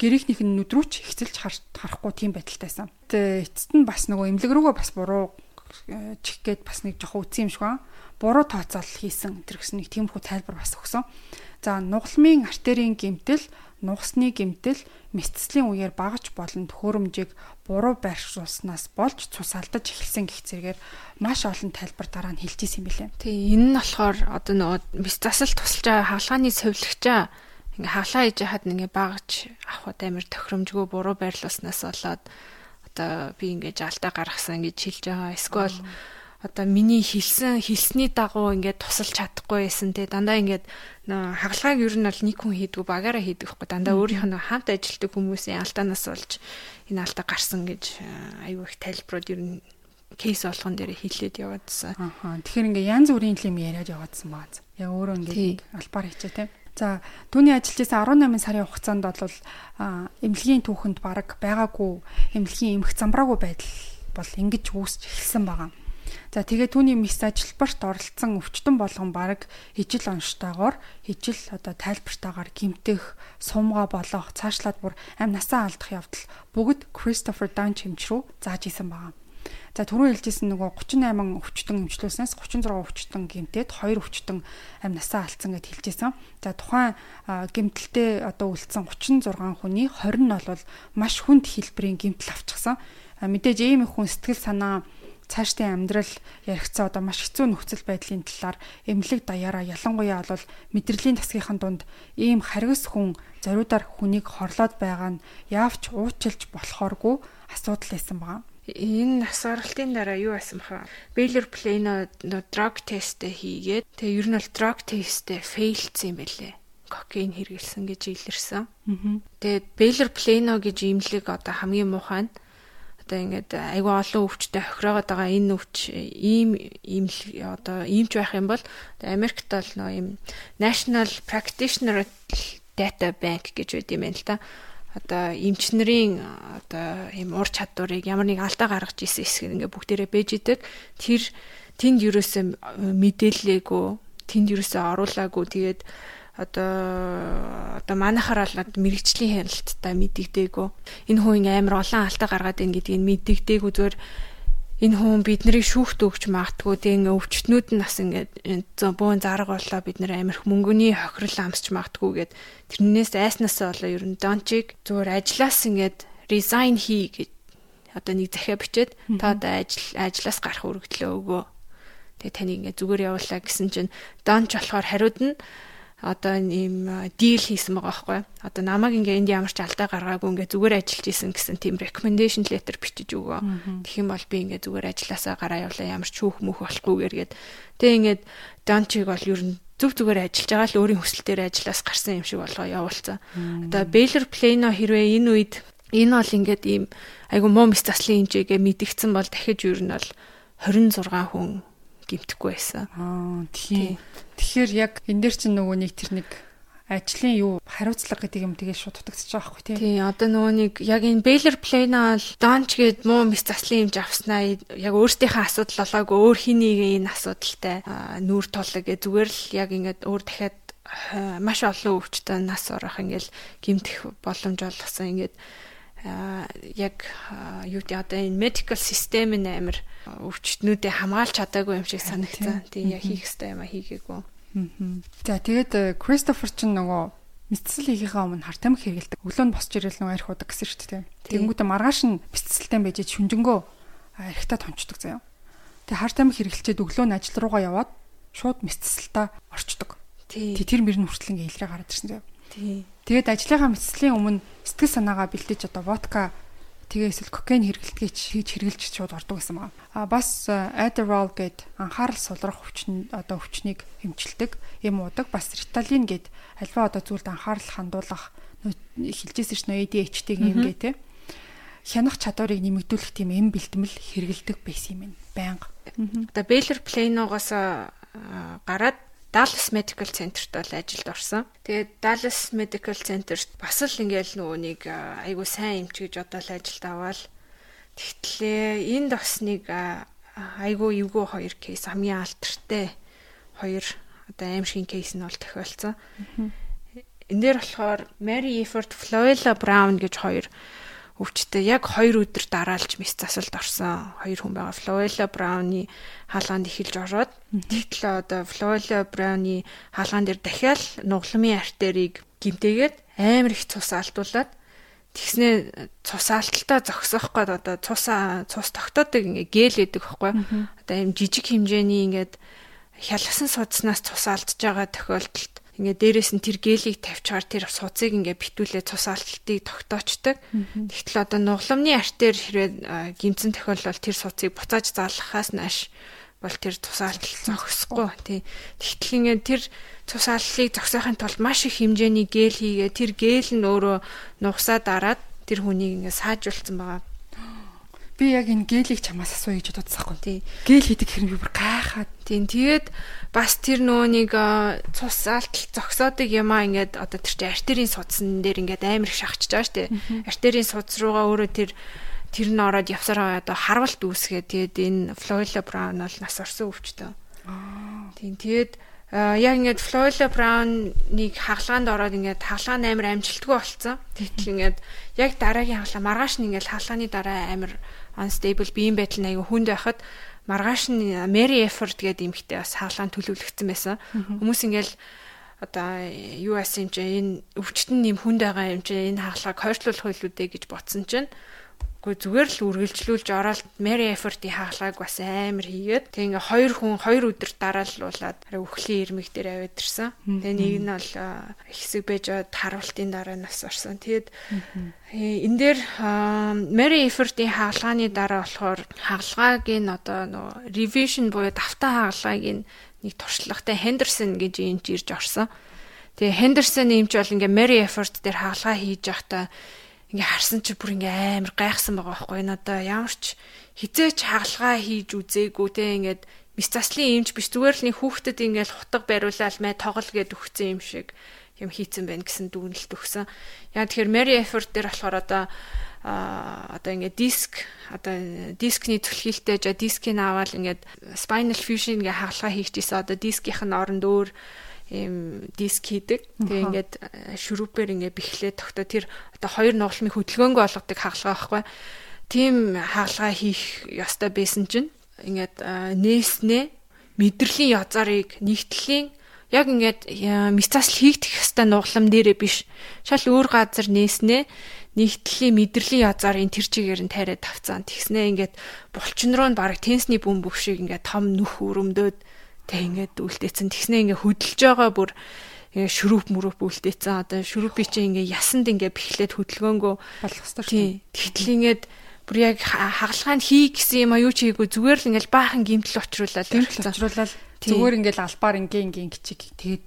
гэрийнхнийх нь нүд рүү ч хэцэлж харахгүй тийм байдалтайсан. Тэгээ эцэст нь бас нөгөө имлэг рүүгээ бас буруу э, чих гээд бас нэг жоохон үтсэн юм шиг байна. Буруу тооцоол хийсэн гэсэн нэг тиймэрхүү тайлбар бас өгсөн. За нугалмын артерийн гэмтэл, нугасны гэмтэл мэдцлийн үеэр багаж болон төхөөрөмжийг буруу байршуулснаас болж цус алдаж эхэлсэн гэх зэрэгээр маш олон тайлбар дараа нь хэлж исэн юм билээ. Тий, энэ нь болохоор одоо нөгөө мэс засал тусалж байгаа хаалгааны цовлогчаа ингээ хаглаа хийж хаад ингээ багж авахд амар тохиромжгүй буруу байрлуулснаас болоод одоо би ингээ жаалтаа гаргасан гэж хэлж байгаа. Эсвэл одоо миний хэлсэн хэлсний дагуу ингээд тусалж чадахгүй байсан те дандаа ингээд хагалгааг ер нь бол нэг хүн хийдгүү багаараа хийдэг хгүй дандаа өөрийнх нь хамт ажилтдаг хүмүүсийн алдаанаас болж энэ алдаа гарсан гэж аюу их тайлбарууд ер нь кейс болгон дээр хэлээд яваадсан. Аа тэгэхээр ингээ янз бүрийн юм яриад яваадсан бааз. Яг өөрөө ингээ албаар хийчээ те. За түүний ажиллажсэн 18 сарын хугацаанд бол эмнэлгийн түүхэнд баг байгаагүй эмнэлгийн эмх замбраагүй байдал бол ингэж үүсч эхэлсэн байгаа. За тэгээ түүний мис ажилбарт оролцсон өвчтөн болгон баг ижил онцтойгоор ижил одоо тайлбартаагаар гимтэх, сумгаа болгох, цаашлаад бүр амь насаа алдах явдал бүгд Christopher Dunn хэмч рүү зааж исэн байгаа. За түрүү хэлжсэн нөгөө 38 өвчтөн эмчлүүлснээс 36 өвчтөн гэмтээд 2 өвчтөн амь насаа алдсан гэд хэлжсэн. За тухайн гэмтэлтэй одоо үлдсэн 36 хүний 20 нь бол маш хүнд хэлбэрийн гэмтэл авчихсан. Мэдээж ийм их хүн сэтгэл санаа цаашдын амьдрал яригцсан одоо маш хэцүү нөхцөл байдлын талаар эмнэлэг даяараа ялангуяа бол мэдрэлийн тасгийнхын дунд ийм харгас хүн зориудаар хүнийг хорлоод байгаа нь яавч уучлж болохооргүй асуудал байсан байна энэ нас оролтын дараа юу байсан бэха? Baylor Plano drug test хийгээд тэгээ ер нь бол drug test-тэй failдсан юм байлээ. Кокаин хэрэгэлсэн гэж илэрсэн. Тэгээд Baylor Plano гэж имлэг одоо хамгийн муухай нь одоо ингээд айгүй олон өвчтэй хохироогод байгаа энэ өвч ийм ийм одоо иймч байх юм бол Америкт бол нөө ийм National Practitioner Data Bank гэж байд юм байна л та одоо эмчнэрийн одоо ийм ур чадварыг ямар нэг алдаа гаргаж исэн хэсэг ингээ бүгдээрээ бэж идэг. Тэр тэнд юусоо мэдээллээгүй, тэнд юусоо оруулаагүй. Тэгээд одоо одоо манайхаар бол мэрэгчлийн хяналттай мэдэгдээгүй. Энэ хүн амар олон алдаа гаргаад ийн гэдгийг мэдэгдээгүй зүгээр энэ хүн биднийг шүүхт өгч магтгүй ингээ өвчтнүүд нь бас ингээ бөөн зарга боллоо бид нэр амирх мөнгөний хохирол амсч магтгүй гэд. Тэрнээс айснасаа болоо ер нь дончиг зүгээр ажиллаас ингээд resign хий гэж одоо нэг захиа бичээд та одоо ажил ажлаас гарах үргэлтлээ өгөө. Тэгээ таны ингээ зүгээр явуулаа гэсэн чинь донч болохоор хариуд нь одоо ийм дийл хийсэн байгаа байхгүй. Одоо намайг ингээ энд ямар ч алдаа гаргаагүй ингээ зүгээр ажиллаж исэн гэсэн тийм recommendation letter бичиж өгөө. Тэгэх юм бол би ингээ зүгээр ажилласаа гараа явлаа ямар ч хүүх мөх болохгүйгээр гээд тэг ингээд данчиг бол ер нь зүг зүгээр ажиллаж байгаа л өөрийн хүсэл дээр ажиллаас гарсан юм шиг болгоо явуулсан. Одоо Baylor Plano хэрвээ энэ үед энэ бол ингээд ийм айгу муу мэс заслын хэмжээгээ мэдгдсэн бол дахиж ер нь бол 26 хүн гимтэхгүй байсан. Аа тийм. Тэгэхээр яг энэ дээр чинь нөгөө нэг тэр нэг ажлын юу хариуцлага гэдэг юм тэгээ шууд дутагдчих байгаа байхгүй тий. Тий, одоо нөгөө нэг яг энэ Baylor Plane бол Donch гээд муу мис заслын юм авснаа яг өөртөөхөө асуудал болоогүй өөр хэнийг энэ асуудалтай нүүр тулаг гэ зүгээр л яг ингээд өөр дахиад маш олон өвчтөд нас орох ингээл гимтэх боломж олгосон ингээд яг юу гэдэг одоо энэ medical system нь амар өвчтнүүдээ хамгаалж чадаагүй юм шиг санагдсан. Тэгээ яг хийх ёстой юм а хийгээгүй. За тэгээд Кристофер ч нөгөө Мэдсэл хийхийнхаа өмнө хар тамхи хэрэгэлдэг. Өглөөнд босч ирэл нөгөө арх удаг гэсэн шүү дээ. Тэнгүүтээ маргааш нь бэлтцэлтэй байж шүнжэнгөө архитаа томчдөг заяа. Тэгээ хар тамхи хэрэглчээд өглөө нь ажил руугаа яваад шууд мэдсэлтаа орчдөг. Тий. Тэр мөр нь хүртэл ингээ илрээ гараад ирсэн заяа. Тий. Тэгээд ажлынхаа мэдсэлийн өмнө сэтгэл санаагаа бэлдэж одоо водка тэгээ эсвэл кокаин хэрэглэдгийг хийж хэрглэж шууд ордог гэсэн байна. А бас Adderall гэд анхаарал сулрах хүчин одоо хүчнийг хэмжилдэг юм уудаг. Бас Ritalin гэд альва одоо зүйлд анхаарал хандуулах хэлжсэн чинь ADHD-ийн юм гээ те. Хянах чадварыг нэмэгдүүлэх тийм эм бэлтгэл хэрэгэлдэг байсан юм байна. Баянга. Одоо Baylor Plano-гоос гараад Dallas Medical Center-т бол ажилд орсон. Тэгээд Dallas Medical Center-т бас л ингээл нөгөө нэг айгуу сайн эмч гэж одоо л ажилд аваад тэгтлээ энд бас нэг айгуу эвгүй хоёр кейс хамгийн алдартай хоёр одоо аимшигын кейс нь бол тохиолдсон. Энд дээр болохоор Mary Efford, Floella Brown гэж хоёр өвчтөе яг 2 өдөр дараалж мис засалд орсон хоёр хүн байгаа. Floella Brown-ы хаалгаанд эхэлж ороод тэгтлээ одоо Floella Brown-ы хаалгаан дээр дахиад нугламын артерийг гимтээгээд амар их цус алдуулаад тэгснээ цус алдалтаа зогсоох гээд одоо цус цус тогтоодог ингээ гэл гэдэг байхгүй. Одоо ийм жижиг хэмжээний ингээд хялгсан судснаас цус алдж байгаа тохиолдолд ингээ дээрээс нь тэр гелийг тавьчаар тэр суцыг ингээ битүүлээ цус алдалтыг тогтоочдаг. Тэгтэл одоо нугламны артер хэрэг гимцэн тохиолдол тэр суцыг буцааж заалахаас нааш бол тэр цус алдалт зогсохгүй. Тий. Тэгтэл ингээ тэр цус алдалтыг зогсоохын тулд маш их хэмжээний гел хийгээ тэр гел нь өөрөө нугсаа дараад тэр хүнийг ингээ саажуулсан байгаа би яг энэ гээлийг чамаас асуу гэж бодсохгүй. Тий. Гээл хийдэг хэрэг би бүр гайхаад. Тийм. Тэгээд бас тэр нөгөө нэг цус алтал зогсоодог юм аа ингээд одоо тэр чинь артерийн судсан дээр ингээд амар их шахчихж байгаа шүү дээ. Артерийн судас руугаа өөрөө тэр тэр нь ороод явсараа одоо харвалт үүсгээ. Тэгээд энэ Floella Brown бол нас орсон өвчтөө. Тийм. Тэгээд яг ингээд Floella Brown-ыг хагалгаанд ороод ингээд хагалгаа амар амжилтгүй болцсон. Тэгтэл ингээд яг дараагийн хагалгаа маргааш нь ингээд хагалгааны дараа амар unstable биеийн байдал нь аягүй хүнд байхад маргааш нь Mary Efford гэдэг эмэгтэй бас хаалгаан төлөвлөгдсөн байсан. Хүмүүс ингээл одоо юу асан юм чи энэ өвчтөн нэм хүнд байгаа юм чи энэ хаалгааг хойшлуулах байлгүй гэж бодсон чинь Гэхдээ зүгээр л үргэлжлүүлж ороод Mary Effort-ийн хаалгааг бас амар хийгээд тэг ингээ хоёр хүн хоёр өдөр дарааллуулаад өхлийн ирмэг дээр аваад ирсэн. Тэгээ нэг нь бол хэсэг байж харуултын дараа нас орсон. Тэгээд энэ дээр Mary Effort-ийн хаалгааны дараа болохоор хаалгааг нь одоо нөгөө revision буюу давтаа хаалгааг нь нэг туршлагатай Henderson гэж энэ ирж орсон. Тэгээ Henderson эмч бол ингээ Mary Effort дээр хаалгаа хийж байхдаа ингээ харсан чи бүр ингээ амар гайхсан байгаа байхгүй. Энэ одоо ямар ч хизээч хагалгаа хийж үзээгүй те. Ингээд мис заслын эмч биш. Зүгээр л нэг хүүхдэд ингээл хутга бариулаад мэ тоглол гэд өгсөн юм шиг юм хийцэн байна гэсэн дүгнэлт өгсөн. Яа тэгэхээр Mary Effort дээр болохоор одоо а одоо ингээд диск одоо дискний түлхэлтэй жа дискийг аваад ингээд spinal fusion ингээ хагалгаа хийчихсэн одоо дискийнх нь оронд өөр ийм диск хийдэг. Тэгээ ингээд э, шүрүүпээр ингээд бэхлээ тогтоо тэр одоо хоёр нугалмын хөдөлгөөнгөө олгодог хаалгаа байхгүй. Тим хаалгаа хийх ёстой байсан чинь ингээд э, нээснээ мэдрэлийн язарыг нэгтлийн яг ингээд э, мицасл хийгдэх ёстой нугалам дээрээ биш. Шал өөр газар нээснээ нэгтлийн мэдрэлийн язарын тэр чигээр нь тариад тавцаан. Тэгснээ ингээд булчин руу нь баг тенсний бөмбөг шиг ингээд том нүх өрөмдөөд Тэг ингээд үлдээсэн. Тэгснээ ингээд хөдөлж байгаа бүр ингээ шүрүүп мөрөп үлдээсэн. Одоо шүрүүпи чи ингээ ясанд ингээ бэхлээд хөдөлгөөнгөө. Болох ёстой шүү. Тэгтэл ингээд бүр яг хагалгаанд хий гэсэн юм аюу чи хийгүү зүгээр л ингээл баахан гимтэл очруулаад гимтэл очруулаад зүгээр ингээл албаар ингийн ингийн гिचиг тэгээд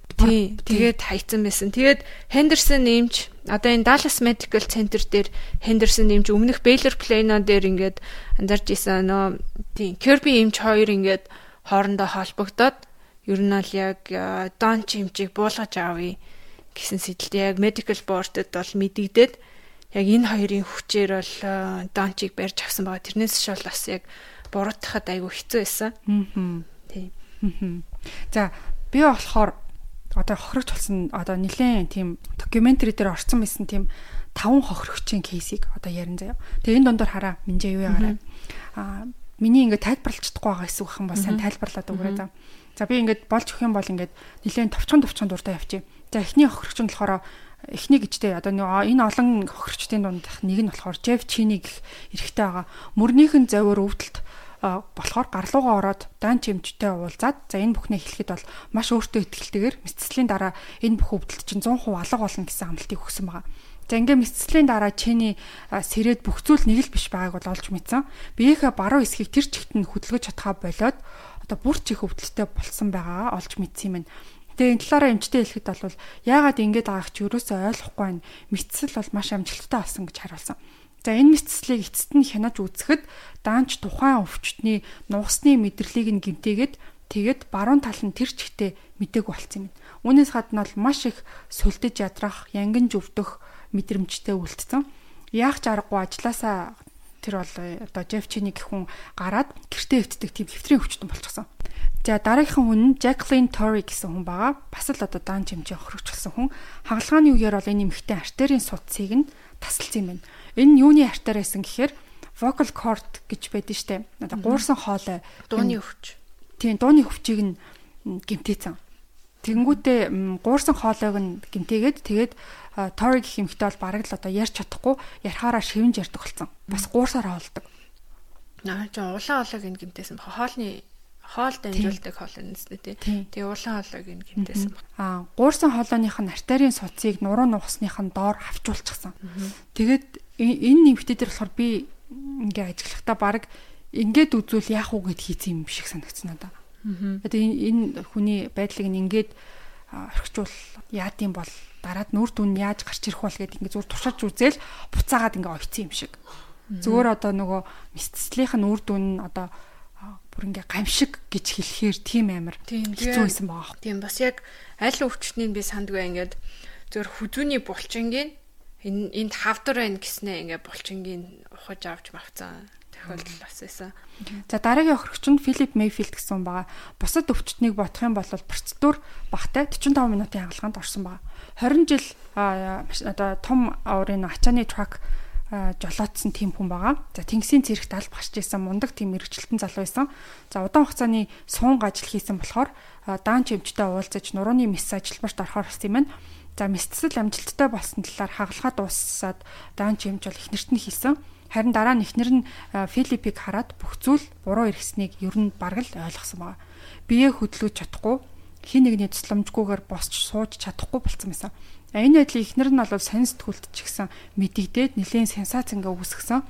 тэгээд хайцсан байсан. Тэгээд Henderson нэмж одоо энэ Dallas Medical Center дээр Henderson нэмж өмнөх Baylor Plano дээр ингээд анзарч исэн. Нөө тий Kirby нэмж хоёр ингээд хоорондоо холбогдоод ер нь бол яг дон чимчийг буулгаж авъя гэсэн сэдэлтэй яг medical board-д бол мэдэгдээд яг энэ хоёрын хүчээр бол дончийг барьж авсан байгаа. Тэрнээс бол бас яг буруутахад айгүй хэцүү байсан. Аа. Тийм. За би болохоор одоо хохирогч болсон одоо нилээн тийм докюментари дээр орсон байсан тийм таван хохирогчийн кейсийг одоо ярин заяа. Тэгээ энэ дондор хараа минжээ юу яараа. Аа миний ингээд тайлбарлаж чадахгүй байгаа эсвэл хам бас сайн тайлбарлаад өгөрэй за. За би ингээд болж өгөх юм бол ингээд нэлээд товчхон товчхон дуртай явчих. За эхний хохирогч нь болохоор эхний гэжтэй одоо энэ олон хохирчдын дундх нэг нь болохоор Jeff Cheney гэх эрэгтэй байгаа. Мөрнийхэн завөр өвдөлт болохоор гарлуугаа ороод дан чимжтэй уулзаад за энэ бүхнээ хэлэхэд бол маш өөртөө ихтэйгээр мэдцлийн дараа энэ бүх өвдөлт чинь 100% алга болно гэсэн амлалтыг өгсөн байгаа. За ингээ мэдцлийн дараа чиний сэрэд бүх зүйл нэг л биш байгааг бол олж мэдсэн. Биеийнхээ баруун хэсгийг тэр чигт нь хөдөлгөж чадхаа болоод одоо бүр чих өвдөлттэй болсон байгаагаа олж мэдсэн юм. Тэгээ энэ талаараа эмчтэй хэлэхэд бол яагаад ингэж байгааг чи юусоо ойлгохгүй байна. Мэдсэл бол маш амжилттай болсон гэж хариулсан. За энэ мэдслийг эцэст нь хянаж үзэхэд даанч тухайн өвчтний нугасны мэдрэлийг нь гимтээгээд тэгээд баруун тал нь тэр чигтээ мэдээг болцсон юм. Үүнээс гадна бол маш их сүлдэж ядрах, янгин зүвдөх мэдрэмжтэй үлдсэн. Яах ч аргагүй ажилласаа тэр бол э, одоо Жефчини гэх хүн гараад гэртээ өвддөг тийм хэвтрийн өвчтөн болчихсон. За дараагийнхан хүн нь Jacqueline Torrey гэсэн хүн байгаа. Бас л одоо даан жимжээ хөрөгчлсөн хүн. Хагалгааны үеэр бол энэ эмэгтэй артерийн судсыг нь тасалсан юм байна. Энэ нь юуны артаар байсан гэхээр vocal cord гэж байдаг штеп. Одоо гуурсан хоолой дууны өвч. Тийм дууны өвчийг нь гимтээсэн. Тэнгүүтээ гуурсан хоолойг нь гимтээгээд тэгээд Тори гэх юмхтэй бол бараг л одоо ярьж чадахгүй ярихаараа шивнж ярьдаг болсон. Бас гуурсаар хоолдог. Аа жоо улаан хоолойг нь гимтээсэн. Хоолны хоол дамжуулдаг хоол нэстэй тий. Тэгээ улаан хоолойг нь гимтээсэн. Аа гуурсан хоолойных нь артерийн судсыг нуруу нугасных нь доор хавчуулчихсан. Тэгээд энэ нэмэгтэй дээр болохоор би ингээ ажиглахдаа баг ингээд үзүүл яах уу гэд хийцэн юм шиг санагдсан надаа. Одоо энэ энэ хүний байдлыг ингээд орхичвол яад юм бол дараад нүр дүн яаж гарч ирэх бол гэд ингээ зүгээр туршиж үзээл буцаагаад ингээ ойцсон юм шиг. Зүгээр одоо нөгөө мисцлийнх нь үр дүн одоо бүр ингээ гамшиг гэж хэлэхээр тийм амар хэцүү байсан байгаа. Тийм бас яг аль өвчтнийг би сандгүй ингээд зөвөр хүзүүний булчингийн энэ энд хавдар байна гэснээ ингээ булчингийн ухаж авч мавцсан тохиолдол бас байсан. За дараагийн охирогч нь Филип Мейфилд гэсэн байгаа. Бусад өвчтнийг бодох юм бол процедур багтай 45 минутын хагалгаанд орсон байгаа. 20 жил одоо том аврын ачааны трак жолоодсон тийм хүн байгаа. За тэнгисийн цэрэгт аль багч исэн мундаг тийм мэрэгчлэлтэн залуу байсан. За удаан хугацааны суунг ажил хийсэн болохоор даан чимчтэй уулзаж нурууны мис ажилбарт орохоор болсон юм байна. За мэдсэл амжилттай болсон талаар хагалгаа дуусаад даан чимж бол ихнэрт нь хэлсэн. Харин дараа нь ихнэр нь Филиппийг хараад бүх зүйл буруу иргэснийг ер нь бараг л ойлгосон байна. Бие хөдлөж чадахгүй хин нэгний тусламжгүйгээр босч сууж чадахгүй болцсон байсан. Энэ байдлыг ихнэр нь бол сонь сэтгүүлт ч гэсэн мэдэгдээд нэлээд сенсац ингээ үүсгэсэн.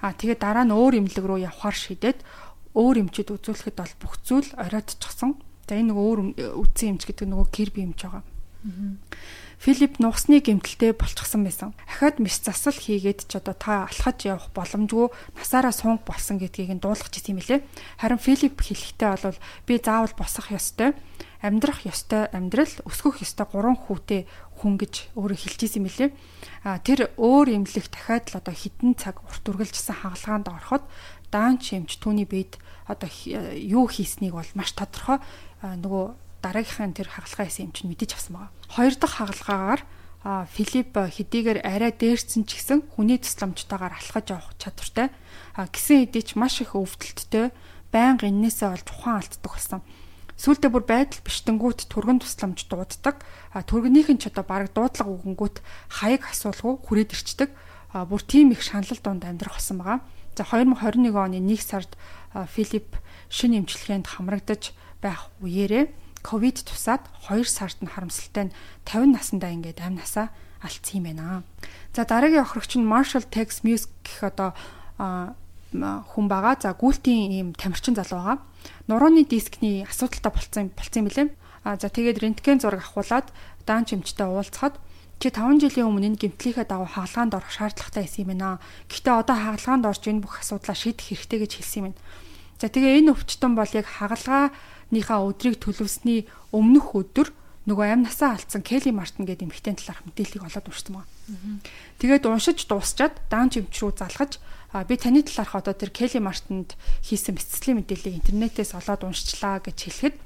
Аа тэгээд дараа нь өөр имлэг рүү явхаар шийдээд өөр эмчэд үзүүлэхэд бол бүх зүйл оройтчихсон. За энэ нөгөө өөр үтсэн эмч гэдэг нөгөө гэрби эмч байгаа. Филипп нугасны гэмтэлтэй болчихсон байсан. Ахаад мис засал хийгээд ч одоо та алхаж явах боломжгүй насаараа сунг болсон гэдгийг нь дуулгах гэсэн юм лээ. Харин Филипп хэлэхдээ бол би заавал босох ёстой, амьдрах ёстой амьдрал, өсгөх ёстой гурван хүүтэй хүн гэж өөрөө хэлчихсэн юм лээ. А тэр өөр эмнэлэг дахиад л одоо хідэн цаг урт үргэлжсэн хагалгаанд ороход даан чимч түүний бед одоо юу хийснийг бол маш тодорхой нөгөө дараагийнхын тэр хагалгаа хийсэн юм чинь мэдэж авсан байгаа. Хоёр дахь хагалгаагаар Филипп хэдийгээр арай дээрсэн ч гэсэн хүний тусламжтайгаар алхаж явах чадвартай. Гисэн хэдий ч маш их өвдөлттэй байнга эннээсээ олж ухаан алддаг болсон. Сүүлдээ бүр байдал биштэнгүүт түргэн тусламж дууддаг. Түргэнийх нь ч одоо баг дуудлага өгөнгүүт хаяг асуулгүй хүрээд ирчдэг. Бүр тийм их шаналл донд амьдрах болсон байгаа. За 2021 оны 1 сард Филипп шинэ эмчилгээнд хамрагдаж байх үеэрээ ковид тусаад 2 сард нь харамсалтай нь 50 наснда ингээд амь насаа алдсан юм байна. За дараагийн охрогч нь Marshall Tex Music гэх одоо хүн байгаа. За гүйлтийн ийм тамирчин залуу байгаа. Нурууны дискний асуудалтай болцсон болцсон юм билээ. А за тэгээд рентген зураг авахуулаад даан чимчтэй уулзахад чи 5 жилийн өмнө энэ гэмтлийнхээ дагуу хаалгаанд орох шаардлагатай байсан юм байна. Гэхдээ одоо хаалгаанд орж энэ бүх асуудлаа шийдэх хэрэгтэй гэж хэлсэн юм байна. За тэгээ энэ өвчтөн бол яг хагалгаа ныхаа өдрийг төлөвсний өмнөх өдөр нөгөө амь насаа алдсан Келли Мартин гэдэг эмэгтэй талаарх мэдээллийг олоод уншсан байна. Тэгээд уншиж дуусчаад даун жимч рүү залгаж би таны талаарх одоо тэр Келли Мартинд хийсэн бэлтгэлийн мэдээллийг интернетээс олоод уншчлаа гэж хэлэхэд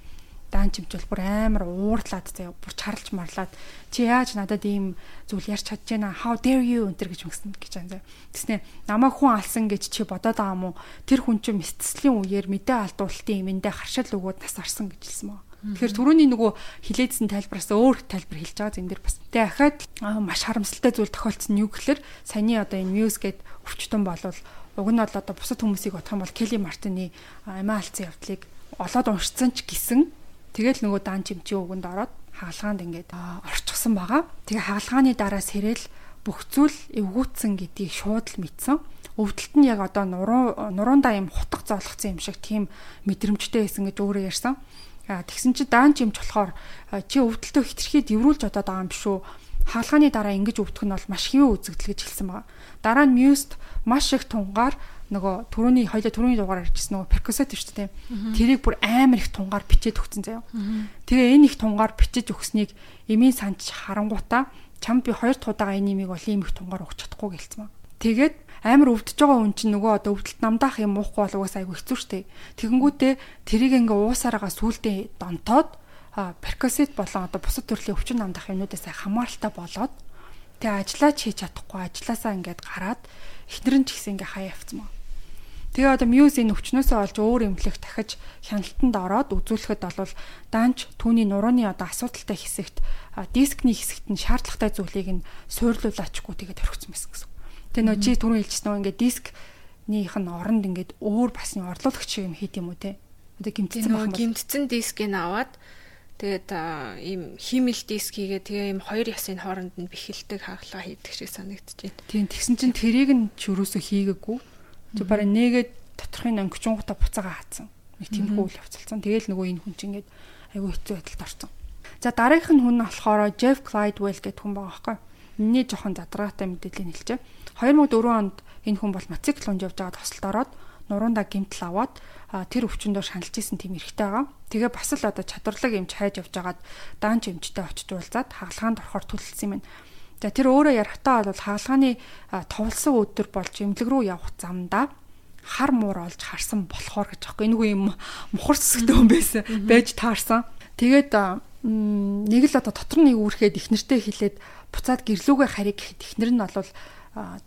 даан чимжүүл бүр амар уурлаад заяа бүр чарлж марлаад чи яаж надад ийм зүйл ярьж чадж байна? How dare you? өнтер гэж мгсэн гэж байна заяа тэснэ намайг хүн алсан гэж чи бодоод байгаа уу? Тэр хүн чинь мэдслийн үеэр мэдээ алдуултын юмэндээ харшил өгөөд нас арсан гэж хэлсэн маа Тэгэхээр түрүүний нөгөө хилээдсэн тайлбараас өөр тайлбар хэлж байгаа зэн дээр бас. Тэгээ ахаад маш харамсалтай зүйл тохиолдсон нь юу гэхээр саяны одоо энэ Muse гээд өвчтөн болвол уг нь бол одоо бусад хүмүүсийг юм бол Kelly Martin-ы амиа алдсан явдлыг олоод уншсан ч гэсэн тэгэл нөгөө дан чимчийн үгэнд ороод хаалгаанд ингээд орчихсон байгаа. Тэгээ хаалгааны дараа сэрэл бүх зүйл эвгүүцсэн гэдгийг шууд л мэдсэн. Өвдөлт нь яг одоо нуруу нурундаа юм хутга зоолгцсон юм шиг тийм мэдрэмжтэй байсан гэж өөрөө ярьсан. Тэгсэн чи даан жимч болохоор чи өвдөлтөө хитрхий дэврүүлж одоо байгаа юм биш үү? Хаалгааны дараа ингэж өвдөх нь бол маш хэвэн үзэгдэл гэж хэлсэн байгаа. Дараа нь Must маш их тунгаар нөгөө түрүүний хоёлаа түрүүний дугаар ярьжсэн нөгөө перкусет шүү дээ. Тэрийг бүр амар их тунгаар бичээд өгсөн заяа. Тэгээ энэ их тунгаар бичиж өгснийг эмийн санч харангуутаа чамд би хоёр удаага энэ имийг бол ийм их тунгаар өгч чадахгүй гэлцсэн ба. Тэгээд амар өвдөж байгаа хүн чинь нөгөө одоо өвдөлт намдаах юм уухгүй бол угаасаа айгүй хэцүү шттэ. Тэгэнгүүтээ тэрийг ингээ уусараагаа сүулдэ донтоод перкусет болон одоо бусад төрлийн өвчин намдах юмнуудаас хамааралтай болоод тэгээ ажиллаач хийж чадахгүй ажилласаа ингээд гараад эхнэр нь ч гэсэн ингээ хаяа явцсан маа. Тэгээ одоо Muse энэ өвчнөөсөө олж өөр эмнэлэг дахиж хяналтанд ороод үзүүлэхэд бол даанч түүний нурууны одоо асуудалтай хэсэгт дискний хэсэгт нь шаардлагатай зүйлийг нь суйрлуулаачгүй тэгээд орхисон байсан гэсэн. Тэгээ нөө чи түрүү хэлчихсэн нөө ингээд дискнийх нь оронд ингээд өөр бас нэг орлуулагч юм хийд юм уу те. Одоо гимтсэн бол гимтсэн дискийг аваад тэгээд ийм химэл диск хийгээ тэгээ ийм хоёр ясын хооронд нь бэхэлдэг хаалгаа хийдэг шиг санагдчихэв. Тийм тэгсэн чинь тэрийг нь ч юусоо хийгээгүй Тэг бараг нээгээд доторхын өнгөчөнгөтэй буцаага хаацсан. Нэг тиймэрхүү үйл явцалсан. Тэгээл нөгөө энэ хүн чинь ингээд айгүй хэцүү байдалд орсон. За дараагийнх нь хүн нь болохоор Jeff Clydewell гэдэг хүн байгаа байхгүй. Миний жоохон задраатай мэдээлэл хэлчихэ. 2004 онд энэ хүн бол мотоцикл унж явж байгаа тосолд ороод нуруундаа гимтэл аваад тэр өвчнөөр шаналж исэн тийм эрэгтэй байгаа. Тэгээ бас л одоо чадварлаг эмч хайж явж байгаад даанч эмчтэй очиж уулзаад хаалгаанд орохоор төлөлсөн юм байна. За тэр өөрөө ярахтаа бол хаалгааны товлсон өдөр болж эмнэлэг рүү явах замдаа хар муур олж харсан болохоор гэж аахгүй энэгүй юм мухар цэсэгтэй хүн байсан байж таарсан. Тэгээд нэг л одоо дотор нэг үүрхэд их нэртэй хилээд буцаад гэрлүүгээ харийг гэхэд их нэр нь бол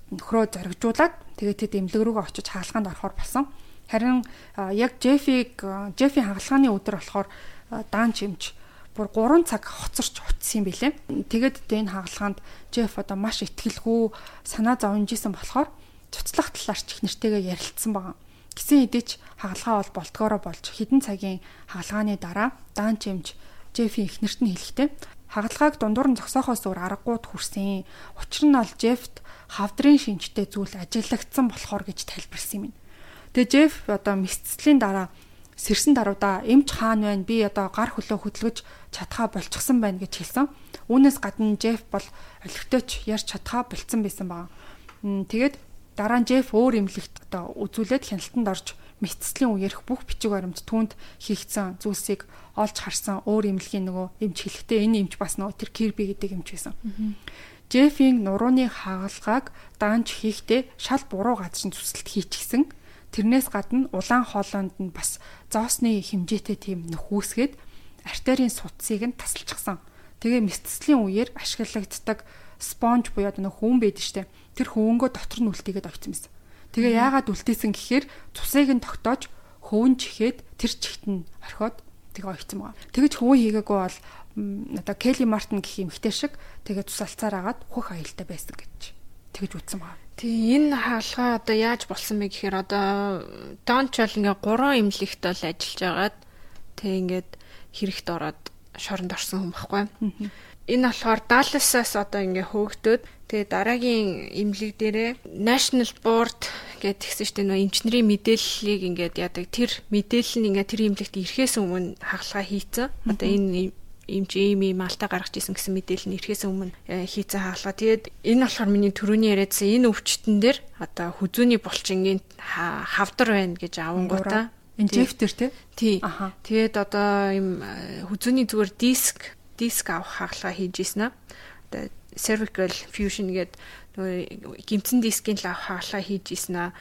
нөхрөө зоригжуулаад тэгээд тэд эмнэлэг рүүгээ очиж хаалгаанд орохоор болсон. Харин яг Жефиг Жефи хаалгааны өдөр болохоор даан чимч бүр 3 цаг хоцорч утсан юм билэ. Тэгээд энэ хаалгаанд Джеф одоо маш ихтгэлгүй санаа зовнжсэн болохоор цуцлах талаарч их нэртэйгээ ярилцсан байгаа. Гисэн хэдий ч хаалгаа бол болтгоороо болж хідэн цагийн хаалгааны дараа даан чимж Джеффи их нэрт нь хэлэхдээ хагалгааг дундуур нь зогсоохоос өөр аргагууд хүрсэн. Учир нь бол Джеффт хавдрын шинжтэй зүйл ажиглагдсан болохоор гэж тайлбарлсан юм. Тэгээ Джефф одоо мэдцлийн дараа сэрсэн даруйда эмч хаан байна би одоо гар хөлөө хөдөлгөж чадхаа болчихсон байна гэж хэлсэн. Үүнээс гадна Джеф бол олигтойч ярьж чадхаа болцсон байсан баг. Тэгээд дараа нь Джеф өөр эмнэлэгт одоо үзүүлээд хяналтанд орж мэдцлийн үеэрх бүх бичиг баримт түүнд хийгдсэн зүйлсийг олж харсан өөр эмнэлгийн нөгөө эмч хэлэхдээ энэ эмч бас нөгөө тэр Кирби гэдэг эмч байсан. Джеффийн нурууны хагалгааг даанч хийхдээ шал буруу газар нь зүсэлт хийчихсэн Тэрнээс гадна улаан хоолойнд нь бас зоосны хэмжээтэй тийм нөхөөсгээд артерийн судсыг нь тасалчихсан. Тэгээ мэсцлийн үеэр ашиглагддаг спонж буюу одоо хүүн байдаг штэ. Тэр хөвөнгөө дотор нь үлтийгээд огцсон байсан. Тэгээ яагаад үлдээсэн гэхээр цусыг нь тогтоож хөвөн чихээд тэр чихт нь орхиод тэгээ огцсон байгаа. Тэгэж хөвөн хийгээгүй бол одоо Келли Мартин гэх юм хтэй шиг тэгээ цус алцаар агаад хөх аюултай байсан гэж тэгэж үтсэн байгаа. Тий энэ хаалгаа одоо яаж болсон бэ гэхээр одоо Донч бол ингээ 3 имлэгт бол ажиллаж агаад тэг ингээд хэрэгт ороод шоронд орсон хүн баггүй. Энэ болохоор Dallas-аас одоо ингээ хөөгдөд тэгээ дараагийн имлэг дээрээ National Board гэдэг тэгсэн чинь нөө эмчнэрийн мэдээллийг ингээд яадаг тэр мэдээлэл нь ингээ тэр имлэгт ирэхээс өмнө хаалгаа хийцэн. Одоо энэ эмч ийм ийм алдаа гаргаж исэн гэсэн мэдээлэл нь ирэхээс өмнө э, хийцэн хаалгаа. Тэгээд энэ болохоор миний төрөний яриадсан энэ өвчтөн дээр одоо хүзүүний булчингийн хавдар байна гэж авангуудаа инжектор тий. Тэгээд одоо ийм э, хүзүүний зүгээр диск диск авах хаалгаа хийж ийсэн аа. Одоо cervical fusion гэдэг нөгөө гимцэн дискийн л авах хаалгаа хийж ийсэн аа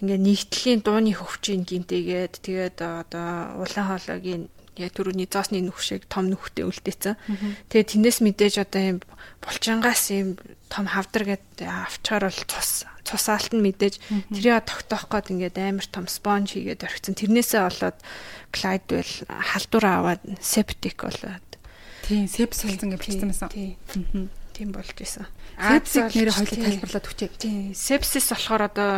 ингээ нэгтлийн дууны хөвчийн гимтэйгээд тэгээд одоо улаан хоолойгийн яг түрүүний зоосны нүхшиг том нүхтэй үлдээсэн. Тэгээ тэрнээс мэдээж одоо юм булчингаас юм том хавдар гэдэг авчаар бол цус цусаалт нь мэдээж тэрийг тогтоох гээд ингээд амар том спонж хийгээд орхисон. Тэрнээсээ болоод Clydewell халдвар аваад septic болоод. Тийм, sepsis болсон гэж бичсэн байсан. Тийм. Тийм болж исэн. Sepsis нэрийг хоёлоо тайлбарлаад өгчээ. Тийм, sepsis болохоор одоо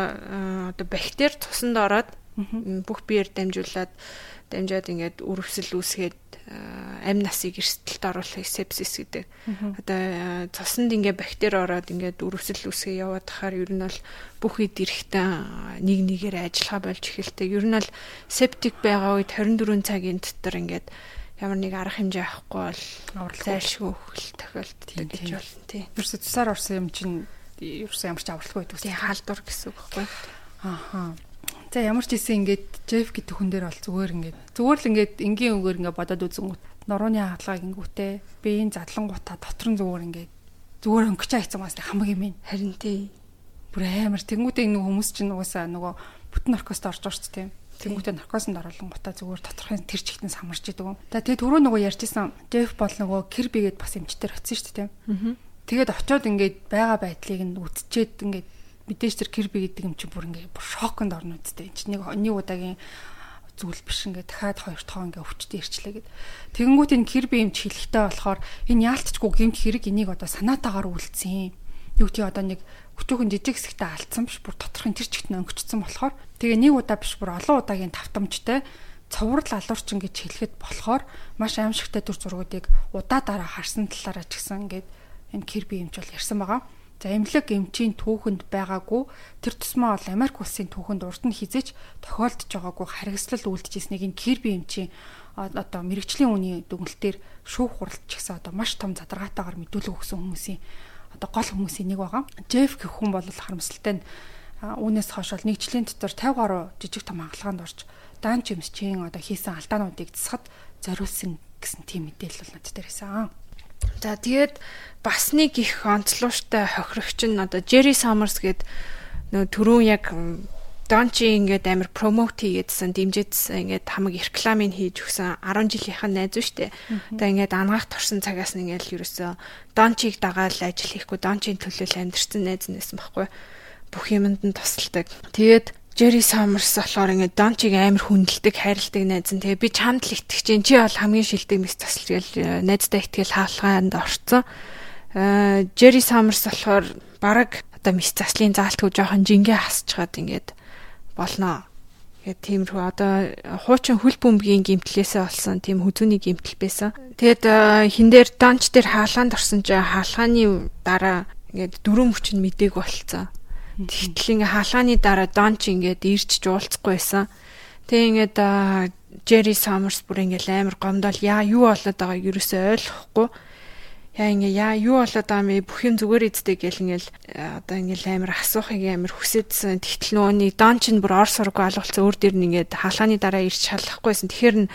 одоо бактери цуснд ороод бүх биеэр дамжуулаад дамжаад ингээд үрвсэл үүсгээд амь насыг эрсдэлд оруулах сепсис гэдэг. Одоо цуснд ингээ бактери ороод ингээд үрвсэл үүсгээ яваад тахаар ер нь бол бүх үед эрэхтэн нэг нэгээр ажиллагаа болж эхэлдэг. Ер нь бол септик байгаа үед 24 цагийн дотор ингээд ямар нэг арга хэмжээ авахгүй бол зайлшгүй хөл тохиолддог гэж болно тий. Ерөөсө цусаар орсон юм чинь ерөөсө ямар ч авралгүй байдаг. Тий халдвар гэсэн үг байхгүй. Ааха. За ямар ч ийсэн ингээд Джеф гэдэг хүн дээр бол зүгээр ингээд зүгээр л ингээд энгийн үгээр ингээд бодоод үзэнгүүт нурууны хаалгааг ингүүтээ биеийн задлангуудаа дотор нь зүгээр ингээд зүгээр өнгөч хайцсан бас хамаг юм ээ. Харин тий. Бүр амар тэнгүүтээ нэг хүмүүс чинь угаасаа нөгөө бүтэн наркост орж орч тийм. Тэнгүүтээ наркосонд оруулан гутаа зүгээр тодорхой тэр чигтэн самарч идэг. За тэгээ түрүү нөгөө ярьжсэн Джеф бол нөгөө Кирбигээд бас эмчтэр очсон шүү дээ тийм. Тэгээд очиод ингээд байгаа байдлыг нь үтчихэд ингээд мэдээж тэр Кирби гэдэг юм чи бүр ингээ бүр шоконд орно үсттэй. Энд чинь нэг нэг удаагийн зүйл биш ингээ дахиад хоёр тоо ингээ өвчтөе ирчлээ гэд. Тэгэнгүүт энэ Кирби юм чи хэлэхтэй болохоор энэ яалтчгүй гэмт хэрэг энийг одоо санаатаагаар үлдсэн. Юу тий одоо нэг өчөөхөн жижиг хэсэгтээ алдсан биш бүр доторхын тэр чигт өнгөцсөн болохоор тэгээ нэг удаа биш бүр олон удаагийн тавтамжтай цоврал алуурчин гэж хэлэхэд болохоор маш аимшигтай төр зургуудыг удаа дараа харсан талаараа ч гэсэн ингээд энэ Кирби юмч бол ярьсан байгаа. За эмнэлэг эмчийн түүхэнд байгаагүй тэр тусмаа бол Америк улсын түүхэнд урд нь хизэж тохиолдож байгаагүй харгислал үлдчихсэнийг энэ Кирби эмчийн одоо мэрэгчлийн үний дүгнэлтээр шүүх хуралч гэсэн одоо маш том задаргаатаагаар мэдүүлэг өгсөн хүмүүсийн одоо гол хүмүүсийн нэг байгаа. Джеф гэх хүн бол харамсалтай нь үүнээс хойш бол нэг жилийн дотор 50 гаруй жижиг том хагалгаанд орж даан чимсчийн одоо хийсэн алдаануудыг засахад зориулсан гэсэн тийм мэдээлэл бол надад ирсэн. За тэгээд бас нэг их онцлогтой хохирогч нь одоо Jerry Summers гээд нөө түрүүн яг Дончи ингээд амар промот хийгээдсэн, дэмжижсэн ингээд хамаг рекламыг хийж өгсөн 10 жилийнх нь найз шүү дээ. Одоо ингээд ангаах турсан цагаас нь ингээд ерөөсөө Дончиг дагаал ажил хийхгүй, Дончийн төлөө амьдэрсэн найз нэсэн байхгүй. Бүх юмд нь тусалдаг. Тэгээд Jerry Summers болохоор ингээд Дончиг амар хүндэлдэг, хайрладаг найз нь. Тэгээ би чамд л итгэж чинь чи бол хамгийн шилдэг мэс тасалж гэл найздаа итгэл хаалгаанд орцсон. Аа Jerry Summers болохоор баг одоо мэс заслын заалтгүй жоохон жингээ хасчгаад ингээд болноо. Тэгээд тиймэрхүү одоо хуучин хөл бөмбөгийн гимтлээсээ олсон тийм хүзүүний гимтэл байсан. Тэгээд э, хин дээр Донч дээр хаалгаанд орсон чи хаалгааны дараа ингээд дөрөв мөч нь мдэг болцсон Тэгтэл ингээ хаалгааны дараа Донч ингээд ирж жуулцахгүй байсан. Тэгээ ингээд Jerry Summers бүр ингээл амар гомдол яа юу болоод байгааг ерөөсөө ойлгохгүй. Яа ингээ яа юу болоод байгаа мэ бүх юм зүгээр эздэг гэл ингээл одоо ингээл амар асуухыг амар хүсэдсэн. Тэгтэл нөгөөний Донч нь бүр ор сургуу алгуулсан өөр дэр нь ингээд хаалгааны дараа ирж шалахгүйсэн. Тэгэхээр нь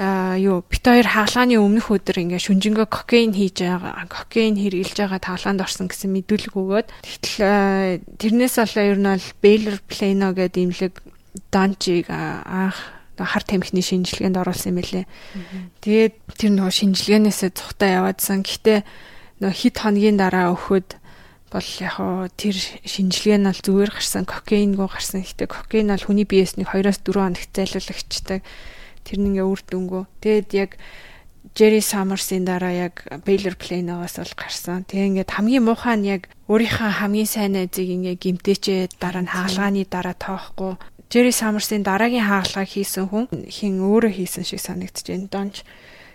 а юу бит хоёр хаалгааны өмнөх өдөр ингээ шүнжэнгөө кокейн хийж байгаа кокейн хэрглэж байгаа таглаанд орсон гэсэн мэдүүлэг өгөөд тэгтэл тэрнээс болоо ер нь бол Baylor Plano гэдэг имлэг Данчиг анх хар тамхины шинжилгээнд оруулсан юм байлээ. Тэгээд тэр нөгөө шинжилгээнээсээ цухтаа яваадсан. Гэхдээ нөгөө хит хоногийн дараа өгөхөд бол яг хоо тэр шинжилгээ нь бол зүгээр гарсан кокейнгөө гарсан. Гэхдээ кокейн бол хүний биеэс нэг 2-4 хоногт зайлуулагчдаг тэр нь ингээ үр дүнгөө. Тэгэд яг Jerry Summers-ийн дараа яг Baylor Plano-гоос бол гарсан. Тэгээ ингээд хамгийн муухай нь яг өөрийнхөө хамгийн сайн найзыг ингээ гимтээчээ дараа нь хаалгааны дараа тоохгүй. Jerry Summers-ийн дараагийн хаалгаа хийсэн хүн хин өөрөө хийсэн шиг санагдаж байна. Донч.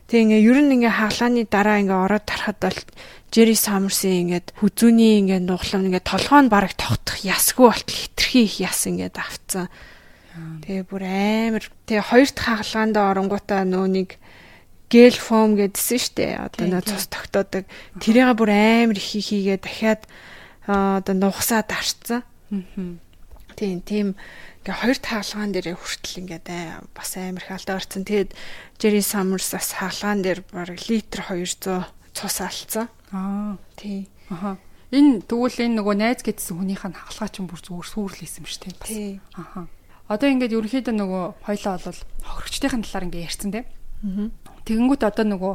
Тэгээ ингээ ер нь ингээ хаалгааны дараа ингээ ороод тарахад бол Jerry Summers-ийн ингээд хүзүүний ингээ нуглам ингээ толгоо нь бараг тогтох ясгүй болтол хитрхи их яс ингээ давцсан. Тэгээ бүр амар. Тэгээ хоёр дахь хаалгаанд оронгуудаа нөө нэг гел фом гэдсэн штэ. Одоо нөө цус тогтоодог. Тэрийг бүр амар их хийгээ дахиад одоо нухсаад арцсан. Тийм тийм ингээ хоёр хаалгаан дээр хүртэл ингээд бас амар их алдаа орцсон. Тэгээд Jerry Summers бас хаалгаан дээр баг литр 200 цус алдсан. Аа. Тий. Аха. Энэ тэгвэл энэ нөгөө найз гэдсэн хүнийх нь хаалгаа ч бүр зүгээр сүрлээсэн юм шүү дээ. Аха. Одоо ингээд ерөнхийдөө нөгөө хоёлоо бол хохирогчдын талаар ингээд ярьсан тийм. Тэгэнгүүт одоо нөгөө